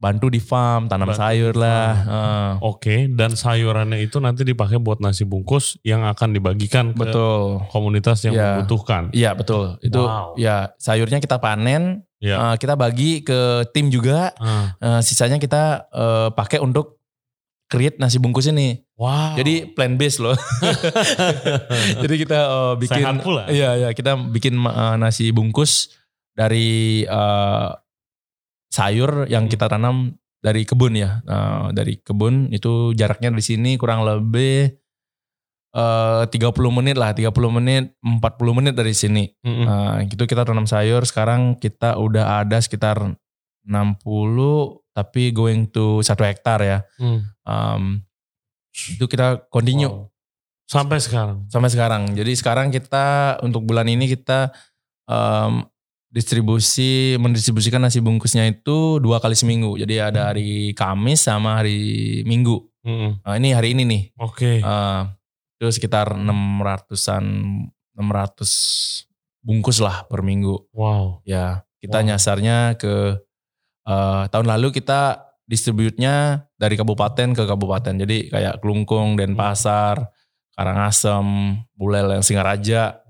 Speaker 2: bantu di farm, tanam bantu sayur lah. Uh.
Speaker 1: Oke, okay. dan sayurannya itu nanti dipakai buat nasi bungkus yang akan dibagikan ke betul. komunitas yang ya. membutuhkan.
Speaker 2: Iya betul. Itu wow. ya sayurnya kita panen, ya. uh, kita bagi ke tim juga. Uh. Uh, sisanya kita uh, pakai untuk create nasi bungkus ini.
Speaker 1: Wow.
Speaker 2: Jadi plan base loh. Jadi kita uh, bikin.
Speaker 1: Sehat pula.
Speaker 2: Iya iya kita bikin uh, nasi bungkus dari uh, sayur yang hmm. kita tanam dari kebun ya. Nah, dari kebun itu jaraknya di sini kurang lebih eh, uh, 30 menit lah, 30 menit, 40 menit dari sini. Mm-hmm. Nah, gitu kita tanam sayur. Sekarang kita udah ada sekitar 60 tapi going to satu hektar ya. Mm. Um, itu kita continue. Wow.
Speaker 1: Sampai sekarang.
Speaker 2: Sampai sekarang. Jadi sekarang kita untuk bulan ini kita um, distribusi mendistribusikan nasi bungkusnya itu dua kali seminggu. Jadi ada hmm. hari Kamis sama hari Minggu. Hmm. Nah, ini hari ini nih.
Speaker 1: Oke. Okay.
Speaker 2: Uh, itu sekitar 600-an 600 bungkus lah per minggu.
Speaker 1: Wow.
Speaker 2: Ya, kita wow. nyasarnya ke uh, tahun lalu kita distributnya dari kabupaten ke kabupaten. Jadi kayak Kelungkung, Denpasar, Karangasem, Bulel, yang Singaraja,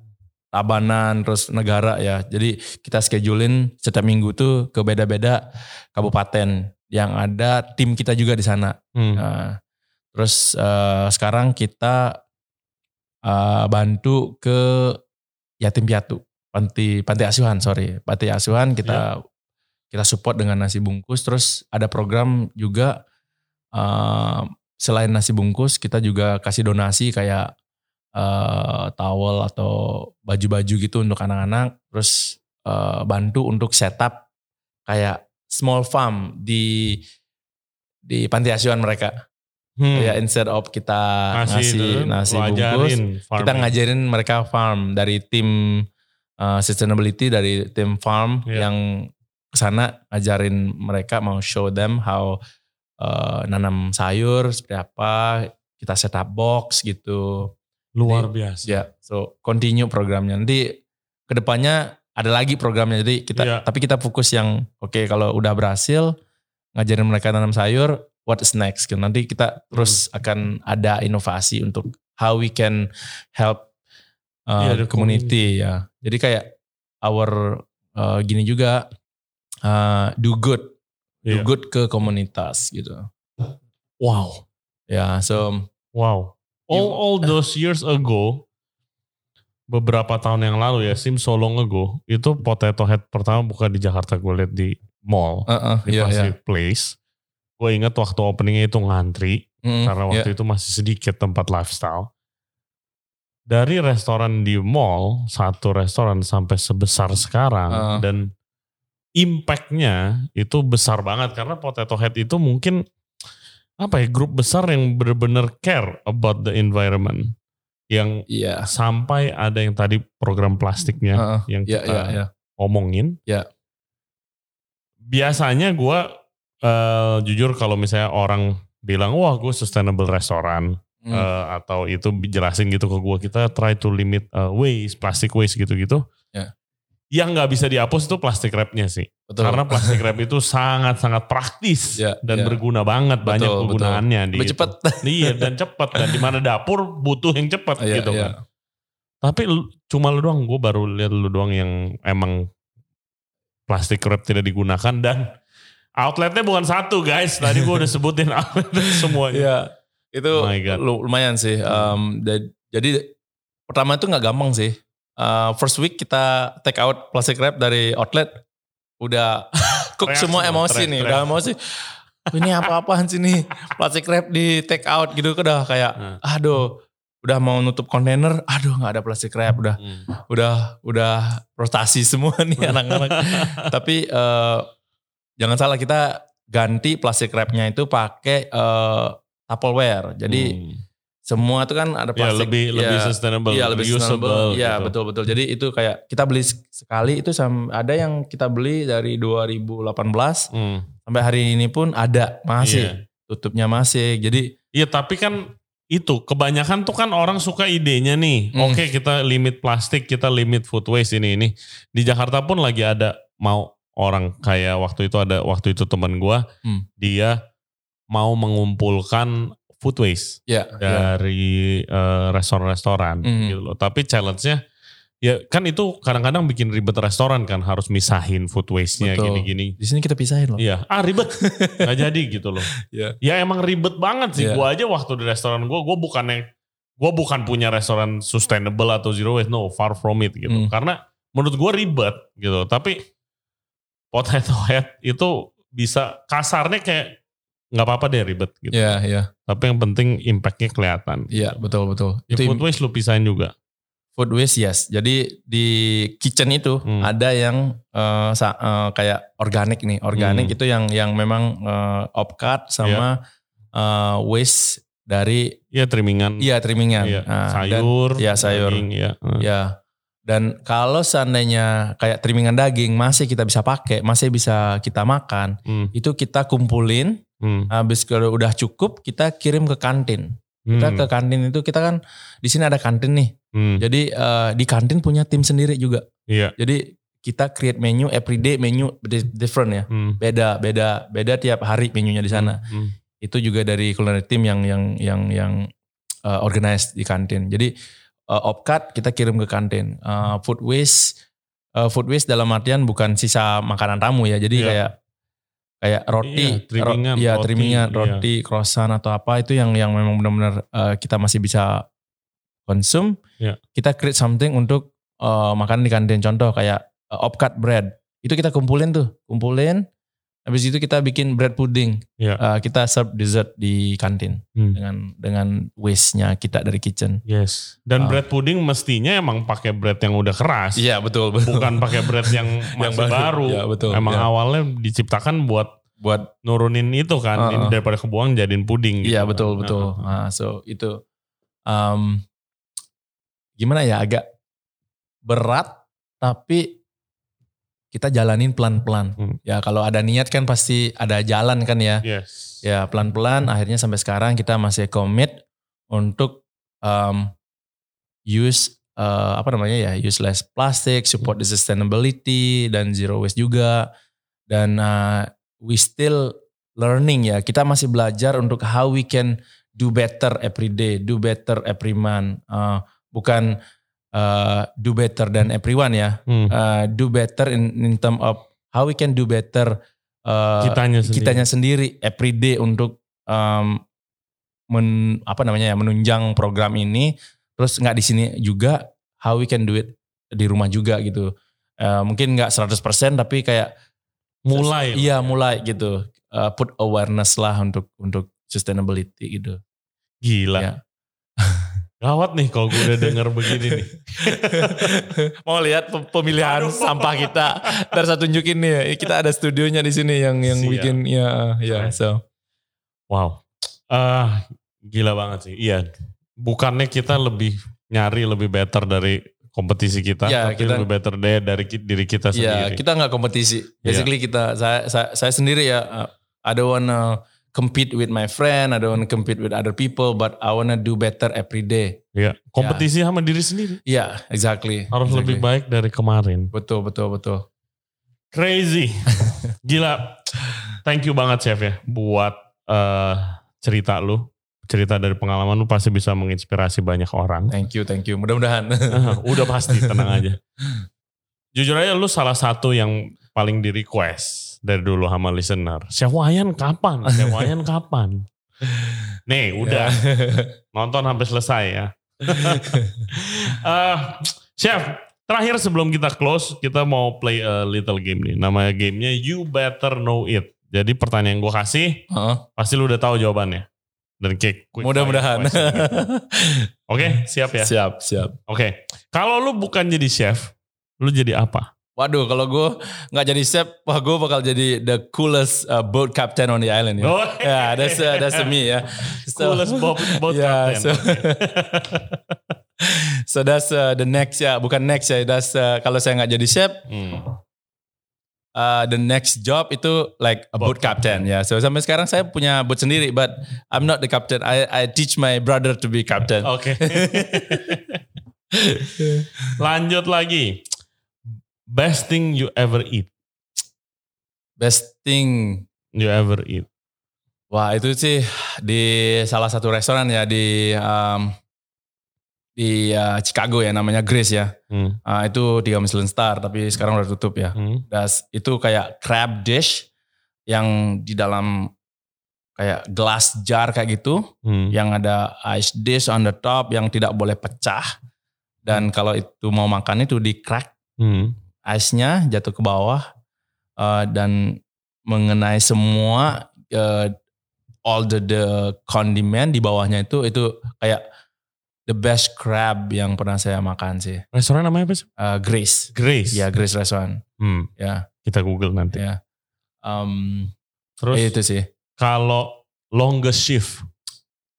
Speaker 2: Tabanan terus negara ya. Jadi kita schedulein setiap minggu tuh ke beda-beda kabupaten yang ada tim kita juga di sana. Hmm. Nah, terus uh, sekarang kita uh, bantu ke yatim piatu, panti panti asuhan sorry, panti asuhan kita yeah. kita support dengan nasi bungkus. Terus ada program juga uh, selain nasi bungkus kita juga kasih donasi kayak uh, towel atau baju-baju gitu untuk anak-anak terus uh, bantu untuk setup kayak small farm di di panti asuhan mereka hmm. ya instead of kita ngasih nasi bungkus kita ngajarin mereka farm dari tim uh, sustainability dari tim farm yeah. yang ke sana ngajarin mereka mau show them how uh, nanam sayur seperti apa kita setup box gitu
Speaker 1: Luar biasa.
Speaker 2: Ya, so continue programnya. Nanti ke depannya ada lagi programnya. Jadi kita, ya. tapi kita fokus yang oke okay, kalau udah berhasil ngajarin mereka tanam sayur, what is next? Gitu. Nanti kita terus hmm. akan ada inovasi untuk how we can help uh, ya, community ya. Jadi kayak our uh, gini juga uh, do good, do yeah. good ke komunitas gitu.
Speaker 1: Wow.
Speaker 2: Ya, so
Speaker 1: wow all all those years ago beberapa tahun yang lalu ya sim so long ago itu potato head pertama buka di Jakarta gue lihat di mall uh, uh, di yeah, Pacific yeah. Place gue ingat waktu openingnya itu ngantri mm, karena waktu yeah. itu masih sedikit tempat lifestyle dari restoran di mall satu restoran sampai sebesar sekarang uh. dan impactnya itu besar banget karena potato head itu mungkin apa ya grup besar yang benar-benar care about the environment yang yeah. sampai ada yang tadi program plastiknya uh, yang yeah, kita yeah, yeah. omongin.
Speaker 2: Yeah.
Speaker 1: Biasanya gue uh, jujur kalau misalnya orang bilang wah gue sustainable restoran, hmm. uh, atau itu jelasin gitu ke gue kita try to limit uh, waste plastic waste gitu-gitu yeah. yang nggak bisa dihapus itu plastik wrapnya sih betul. karena plastik wrap itu sangat-sangat praktis yeah, dan yeah. berguna banget betul, banyak penggunaannya
Speaker 2: betul. di cepat
Speaker 1: iya dan cepat dan di mana dapur butuh yang cepat yeah, gitu yeah. kan tapi cuma lu doang gue baru lihat lu doang yang emang plastik wrap tidak digunakan dan outletnya bukan satu guys tadi gue udah sebutin outletnya semuanya
Speaker 2: yeah itu oh lumayan sih. Um, jadi pertama itu nggak gampang sih. Uh, first week kita take out plastic wrap dari outlet, udah cook semua emosi nih, udah emosi. Ini apa-apaan sih nih plastic wrap di take out gitu udah kayak, hmm. aduh, udah mau nutup kontainer, aduh nggak ada plastic wrap, udah, hmm. udah, udah frustasi semua nih anak-anak. Tapi uh, jangan salah kita ganti plastic wrapnya itu pakai uh, Tupperware. Jadi hmm. Semua itu kan ada
Speaker 1: plastik. Ya, lebih ya, lebih sustainable,
Speaker 2: ya, lebih sustainable. Iya, gitu. betul betul. Jadi itu kayak kita beli sekali itu ada yang kita beli dari 2018 hmm. sampai hari ini pun ada masih yeah. tutupnya masih. Jadi
Speaker 1: Iya, tapi kan itu kebanyakan tuh kan orang suka idenya nih. Hmm. Oke, okay, kita limit plastik, kita limit food waste ini ini. Di Jakarta pun lagi ada mau orang kayak waktu itu ada waktu itu teman gua, hmm. dia mau mengumpulkan food waste yeah, dari yeah. Uh, restoran-restoran mm. gitu loh. Tapi challenge-nya ya kan itu kadang-kadang bikin ribet restoran kan harus misahin food waste-nya gini-gini.
Speaker 2: Di sini kita pisahin loh.
Speaker 1: Iya, ah ribet. Gak jadi gitu loh. Yeah. Ya emang ribet banget sih. Yeah. Gua aja waktu di restoran gua, gua bukannya gua bukan punya restoran sustainable atau zero waste, no, far from it gitu. Mm. Karena menurut gua ribet gitu. Tapi potato head itu bisa kasarnya kayak nggak apa-apa deh ribet gitu.
Speaker 2: Iya, yeah, iya. Yeah.
Speaker 1: Tapi yang penting impactnya kelihatan.
Speaker 2: Iya, yeah, betul betul.
Speaker 1: Ya, itu food waste lu pisahin juga.
Speaker 2: Food waste yes. Jadi di kitchen itu hmm. ada yang uh, uh, kayak organik nih. Organik hmm. itu yang yang memang uh, opcut sama yeah. Iya. uh, waste dari
Speaker 1: Iya trimmingan.
Speaker 2: Iya trimmingan.
Speaker 1: Iya, nah, sayur.
Speaker 2: Iya sayur. Daging, ya. ya. Dan kalau seandainya kayak trimmingan daging masih kita bisa pakai, masih bisa kita makan, hmm. itu kita kumpulin Hmm. Habis kalau udah cukup kita kirim ke kantin. Kita hmm. ke kantin itu kita kan di sini ada kantin nih. Hmm. Jadi uh, di kantin punya tim sendiri juga.
Speaker 1: Iya.
Speaker 2: Jadi kita create menu everyday menu different ya. Hmm. Beda beda beda tiap hari menunya di sana. Hmm. hmm. Itu juga dari culinary team yang yang yang yang uh, organize di kantin. Jadi uh, opcat kita kirim ke kantin. Uh, food waste uh, food waste dalam artian bukan sisa makanan tamu ya. Jadi yeah. kayak kayak roti, iya, trimingan, ro, ya, roti, iya. roti, croissant atau apa itu yang yang memang benar-benar uh, kita masih bisa konsum. Iya. Kita create something untuk uh, makan di kantin. Contoh kayak uh, opcut bread. Itu kita kumpulin tuh, kumpulin. Habis itu kita bikin bread pudding. Yeah. Uh, kita serve dessert di kantin hmm. dengan dengan waste-nya kita dari kitchen.
Speaker 1: Yes. Dan uh, bread pudding mestinya emang pakai bread yang udah keras.
Speaker 2: Iya betul betul.
Speaker 1: Bukan pakai bread yang masih yang baru. baru.
Speaker 2: Ya, betul.
Speaker 1: Emang ya. awalnya diciptakan buat buat nurunin itu kan uh, uh. daripada kebuang jadiin puding.
Speaker 2: Gitu iya kan. betul betul. Uh, uh. Nah, so itu um, gimana ya agak berat tapi kita jalanin pelan-pelan. Hmm. Ya kalau ada niat kan pasti ada jalan kan ya.
Speaker 1: Yes.
Speaker 2: Ya pelan-pelan akhirnya sampai sekarang kita masih commit untuk um, use uh, apa namanya ya use less plastic, support the sustainability dan zero waste juga. Dan uh, we still learning ya. Kita masih belajar untuk how we can do better every day, do better every month. Uh, bukan uh, do better than everyone ya. Hmm. Uh, do better in in term of how we can do better
Speaker 1: uh, kitanya sendiri,
Speaker 2: kitanya sendiri every day untuk um, men, apa namanya ya menunjang program ini. Terus nggak di sini juga how we can do it di rumah juga gitu. Uh, mungkin nggak 100% tapi kayak
Speaker 1: mulai
Speaker 2: iya mulai gitu uh, put awareness lah untuk untuk sustainability gitu
Speaker 1: gila ya. Gawat nih kalau gue udah denger begini nih.
Speaker 2: Mau lihat pemilihan Aduh. sampah kita. Ntar saya tunjukin nih ya. Kita ada studionya di sini yang yang Siap. bikin ya ya so.
Speaker 1: Wow. Uh, gila banget sih. Iya. Bukannya kita lebih nyari lebih better dari kompetisi kita, ya, tapi kita, lebih better deh dari diri kita iya,
Speaker 2: sendiri. Ya, kita nggak kompetisi. Iya. Basically ya. kita, saya, saya, saya sendiri ya, uh, I don't wanna compete with my friend, I don't want to compete with other people, but I want to do better every day.
Speaker 1: Iya, kompetisi yeah. sama diri sendiri.
Speaker 2: Iya, yeah, exactly.
Speaker 1: Harus
Speaker 2: exactly.
Speaker 1: lebih baik dari kemarin.
Speaker 2: Betul, betul, betul.
Speaker 1: Crazy. Gila. Thank you banget Chef ya buat uh, cerita lu. Cerita dari pengalaman lu pasti bisa menginspirasi banyak orang.
Speaker 2: Thank you, thank you. Mudah-mudahan.
Speaker 1: Udah pasti, tenang aja. Jujur aja lu salah satu yang paling di request dari dulu sama listener. Chef Wayan kapan? Chef Wayan kapan? Nih udah nonton sampai selesai ya. uh, Chef, terakhir sebelum kita close, kita mau play a little game nih. Namanya gamenya You Better Know It. Jadi pertanyaan gue kasih, uh -huh. pasti lu udah tahu jawabannya. Dan kayak
Speaker 2: Mudah-mudahan.
Speaker 1: Oke, okay, siap ya?
Speaker 2: Siap, siap.
Speaker 1: Oke, okay. kalau lu bukan jadi chef, lu jadi apa?
Speaker 2: Waduh, kalau gue nggak jadi chef, wah gue bakal jadi the coolest uh, boat captain on the island ya. Oh, yeah, that's uh, that's me ya.
Speaker 1: So, coolest boat, boat yeah, captain.
Speaker 2: So, so that's uh, the next ya, bukan next ya. That's uh, kalau saya nggak jadi chef, hmm. uh, the next job itu like a boat, boat captain ya. Yeah. So sampai sekarang saya punya boat sendiri, but I'm not the captain. I I teach my brother to be captain.
Speaker 1: Oke. Okay. Lanjut lagi. Best thing you ever eat.
Speaker 2: Best thing
Speaker 1: you ever eat.
Speaker 2: Wah itu sih di salah satu restoran ya di um, di uh, Chicago ya namanya Grace ya. Hmm. Uh, itu tiga Michelin star tapi sekarang udah tutup ya. Hmm. Das itu kayak crab dish yang di dalam kayak glass jar kayak gitu, hmm. yang ada ice dish on the top yang tidak boleh pecah. Dan kalau itu mau makan itu di crack. Hmm ice-nya jatuh ke bawah uh, dan mengenai semua uh, all the the condiment di bawahnya itu itu kayak the best crab yang pernah saya makan sih.
Speaker 1: Restoran namanya apa sih?
Speaker 2: Uh, Grace.
Speaker 1: Grace.
Speaker 2: Ya Grace Restaurant.
Speaker 1: Hmm. Ya. Kita Google nanti.
Speaker 2: Ya. Um,
Speaker 1: Terus
Speaker 2: itu sih.
Speaker 1: Kalau longest shift.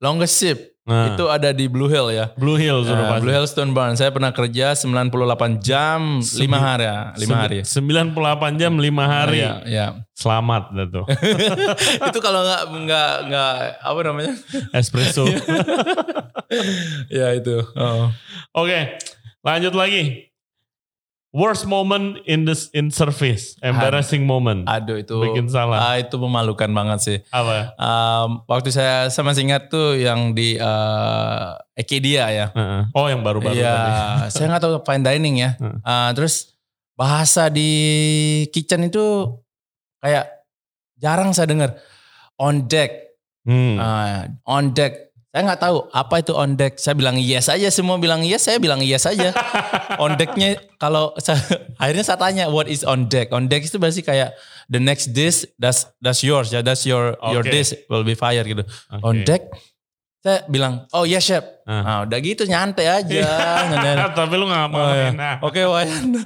Speaker 2: Longest shift Nah. Itu ada di Blue Hill ya.
Speaker 1: Blue Hill
Speaker 2: sudah uh, Blue Hill Stone Barn. Saya pernah kerja 98 jam lima 5 hari ya, 5 hari.
Speaker 1: 98 jam 5 hari.
Speaker 2: ya, ya.
Speaker 1: Selamat tuh.
Speaker 2: itu kalau nggak nggak nggak apa namanya?
Speaker 1: Espresso.
Speaker 2: ya itu. Oh.
Speaker 1: Oke, okay, lanjut lagi. Worst moment in this in service, embarrassing aduh, moment.
Speaker 2: Aduh itu
Speaker 1: bikin salah.
Speaker 2: Ah, itu memalukan banget sih.
Speaker 1: Apa?
Speaker 2: Um, waktu saya sama ingat tuh yang di uh, Ekedia ya.
Speaker 1: Uh-uh. Oh yang baru-baru
Speaker 2: Iya, saya nggak tahu fine dining ya. Uh. Uh, terus bahasa di kitchen itu kayak jarang saya dengar. On deck, hmm. uh, on deck saya nggak tahu apa itu on deck. Saya bilang yes aja, semua bilang yes, saya bilang yes aja. on decknya kalau akhirnya saya tanya what is on deck. On deck itu berarti kayak the next dish that's that's yours ya, that's your okay. your dish will be fire gitu. Okay. On deck saya bilang, oh yes chef. Uh. Nah, udah gitu nyantai aja.
Speaker 1: Tapi lu gak mau. Oh, ya.
Speaker 2: Oke, okay, Wayan.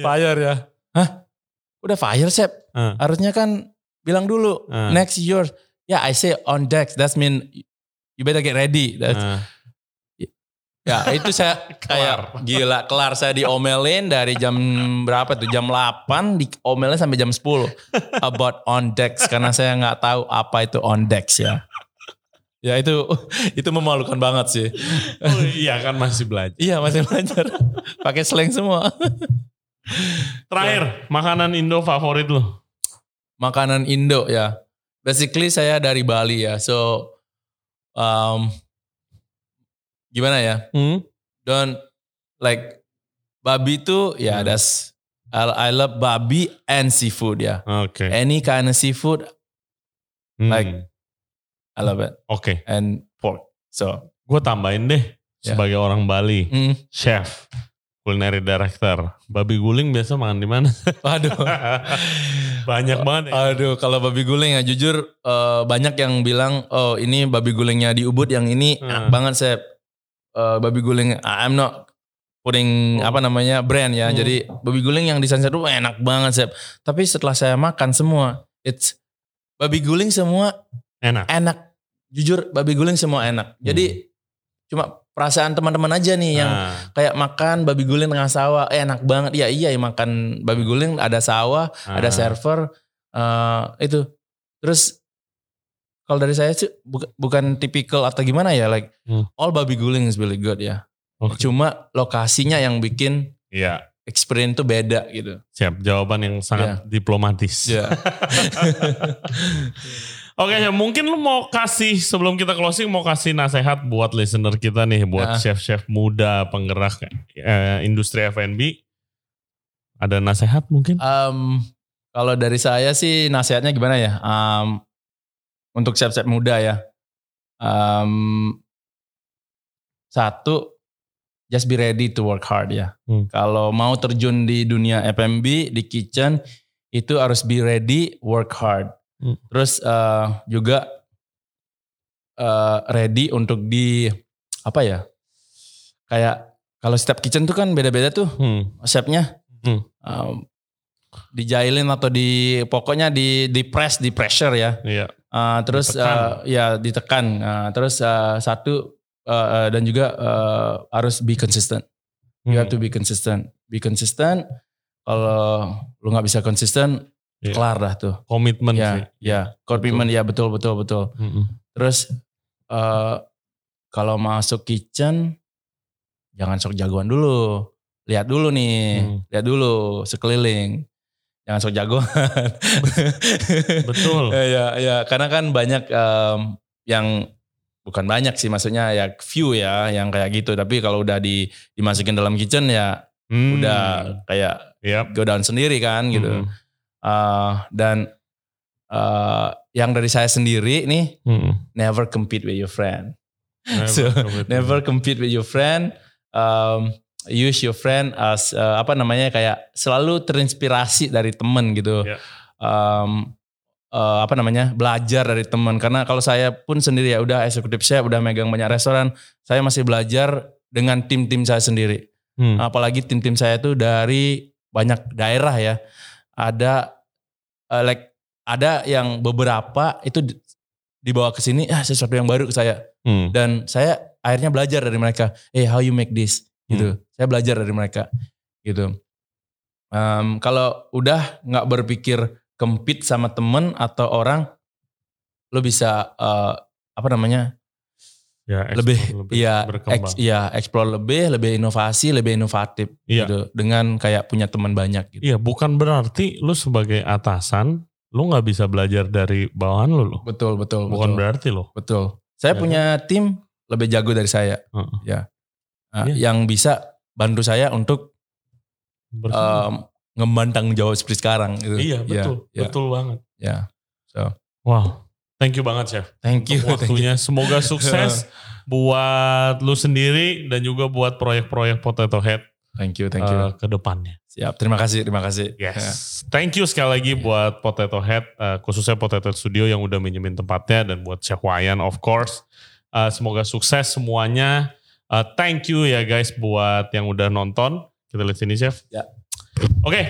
Speaker 2: fire ya. Hah? Udah fire chef. Uh. Harusnya kan bilang dulu, uh. next yours. Ya, yeah, I say on deck. That mean you better get ready. Uh. Ya itu saya kayak gila kelar saya diomelin dari jam berapa tuh jam 8 diomelin sampai jam 10 about on decks karena saya nggak tahu apa itu on decks ya. Ya itu itu memalukan banget sih.
Speaker 1: Oh, iya kan masih belajar.
Speaker 2: iya masih belajar. Pakai slang semua.
Speaker 1: Terakhir, makanan Indo favorit lo?
Speaker 2: Makanan Indo ya. Basically saya dari Bali ya. So um, gimana ya? Hmm? Don't like babi itu ya hmm. that's I, I love babi and seafood ya.
Speaker 1: Oke. Okay.
Speaker 2: Any kind of seafood hmm. like I love it.
Speaker 1: Oke. Okay.
Speaker 2: And pork. So
Speaker 1: gue tambahin deh yeah. sebagai orang Bali, hmm. chef culinary director. Babi guling biasa makan di mana?
Speaker 2: Waduh.
Speaker 1: banyak banget
Speaker 2: ya. Aduh, kalau babi guling ya jujur uh, banyak yang bilang oh ini babi gulingnya di Ubud yang ini hmm. enak banget saya uh, babi guling I'm not putting oh. apa namanya brand ya. Hmm. Jadi babi guling yang di Sunset itu enak banget saya. Tapi setelah saya makan semua it's babi guling semua
Speaker 1: enak.
Speaker 2: Enak. Jujur babi guling semua enak. Jadi hmm. cuma perasaan teman-teman aja nih yang nah. kayak makan babi guling tengah sawah eh, enak banget ya iya ya makan babi guling ada sawah nah. ada server uh, itu terus kalau dari saya sih bukan, bukan tipikal atau gimana ya like hmm. all babi guling is really good ya. Okay. Cuma lokasinya yang bikin
Speaker 1: Iya.
Speaker 2: experience itu beda gitu.
Speaker 1: Siap, jawaban yang sangat yeah. diplomatis.
Speaker 2: Yeah.
Speaker 1: Oke, okay, ya mungkin lu mau kasih sebelum kita closing mau kasih nasihat buat listener kita nih, buat chef-chef muda penggerak eh, industri F&B. Ada nasihat mungkin?
Speaker 2: Um, kalau dari saya sih nasihatnya gimana ya? Um, untuk chef-chef muda ya. Um, satu, just be ready to work hard ya. Hmm. Kalau mau terjun di dunia F&B, di kitchen, itu harus be ready, work hard Hmm. Terus uh, juga uh, ready untuk di apa ya? Kayak kalau setiap kitchen tuh kan beda-beda tuh hmm. chefnya. Hmm. Um, dijailin atau di pokoknya di di press di pressure ya.
Speaker 1: Iya.
Speaker 2: Uh, terus ditekan. Uh, ya ditekan. Uh, terus uh, satu uh, uh, dan juga uh, harus be consistent. You have hmm. to be consistent. Be consistent. Kalau lu nggak bisa konsisten, yeah. kelar dah tuh.
Speaker 1: Komitmen
Speaker 2: ya, sih. Ya, komitmen ya betul betul betul. Mm -hmm. Terus uh, kalau masuk kitchen jangan sok jagoan dulu. Lihat dulu nih, hmm. lihat dulu sekeliling. Jangan sok jagoan.
Speaker 1: betul.
Speaker 2: ya, ya, karena kan banyak um, yang bukan banyak sih maksudnya ya view ya yang kayak gitu. Tapi kalau udah di dimasukin dalam kitchen ya hmm. udah kayak yep. go down sendiri kan gitu. Hmm. Uh, dan uh, yang dari saya sendiri nih, hmm. never compete with your friend. Never so compete never compete with your friend. Um, use your friend as uh, apa namanya kayak selalu terinspirasi dari temen gitu. Yeah. Um, uh, apa namanya belajar dari teman karena kalau saya pun sendiri ya udah eksekutif saya udah megang banyak restoran saya masih belajar dengan tim-tim saya sendiri hmm. apalagi tim-tim saya tuh dari banyak daerah ya ada uh, like ada yang beberapa itu dibawa ke sini ah sesuatu yang baru ke saya hmm. dan saya akhirnya belajar dari mereka eh hey, how you make this gitu hmm. saya belajar dari mereka gitu um, kalau udah nggak berpikir kempit sama temen atau orang lo bisa uh, apa namanya
Speaker 1: ya,
Speaker 2: lebih, lebih ya eks, ya explore lebih lebih inovasi lebih inovatif ya. gitu dengan kayak punya teman banyak gitu.
Speaker 1: Iya, bukan berarti lu sebagai atasan lu nggak bisa belajar dari bawahan lu loh.
Speaker 2: Betul, betul.
Speaker 1: Bukan
Speaker 2: betul.
Speaker 1: berarti loh.
Speaker 2: Betul. Saya ya. punya tim lebih jago dari saya. Uh -uh. Ya. Uh, ya. yang bisa bantu saya untuk um, ngembang jawab seperti sekarang gitu.
Speaker 1: Iya, betul. Ya, betul ya. banget.
Speaker 2: Ya. So.
Speaker 1: Wow. Thank you banget Chef.
Speaker 2: Thank you.
Speaker 1: Untuk waktunya. Thank you. Semoga sukses buat lu sendiri dan juga buat proyek-proyek Potato Head.
Speaker 2: Thank you, thank you. Uh,
Speaker 1: ke depannya.
Speaker 2: Siap, terima kasih, terima kasih.
Speaker 1: Yes. Thank you sekali lagi yeah. buat Potato Head, uh, khususnya Potato Head Studio yang udah minjemin tempatnya dan buat Chef Wayan of course. Uh, semoga sukses semuanya. Uh, thank you ya guys buat yang udah nonton. Kita lihat sini Chef.
Speaker 2: Ya.
Speaker 1: Oke, okay.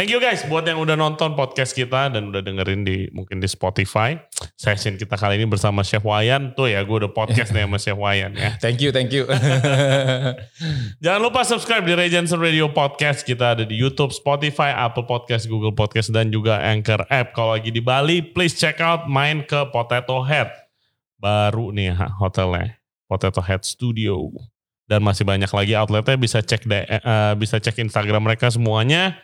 Speaker 1: Thank you guys buat yang udah nonton podcast kita dan udah dengerin di mungkin di Spotify. Session kita kali ini bersama Chef Wayan. Tuh ya gue udah podcast nih sama Chef Wayan ya.
Speaker 2: Thank you, thank you.
Speaker 1: Jangan lupa subscribe di Jensen Radio Podcast. Kita ada di YouTube, Spotify, Apple Podcast, Google Podcast, dan juga Anchor App. Kalau lagi di Bali, please check out main ke Potato Head. Baru nih hotelnya. Potato Head Studio. Dan masih banyak lagi outletnya bisa cek uh, bisa cek Instagram mereka semuanya.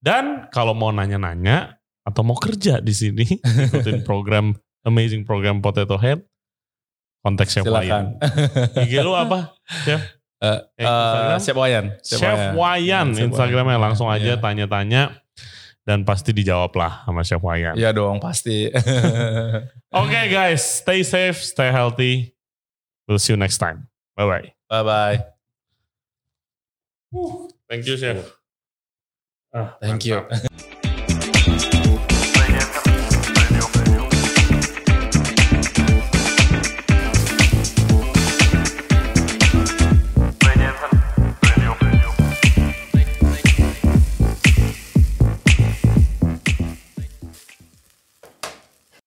Speaker 1: Dan kalau mau nanya-nanya atau mau kerja di sini, ikutin program amazing program Potato Head, kontak Chef Wayan. IG lu apa, Chef?
Speaker 2: Uh, uh, Chef Wayan.
Speaker 1: Chef, Chef Wayan, Instagramnya langsung aja iya. tanya-tanya dan pasti dijawab lah sama Chef Wayan.
Speaker 2: Iya dong, pasti.
Speaker 1: Oke okay, guys, stay safe, stay healthy. We'll see you next time. Bye-bye.
Speaker 2: Bye-bye.
Speaker 1: Thank you, Chef.
Speaker 2: Ah, Thank mantap. you.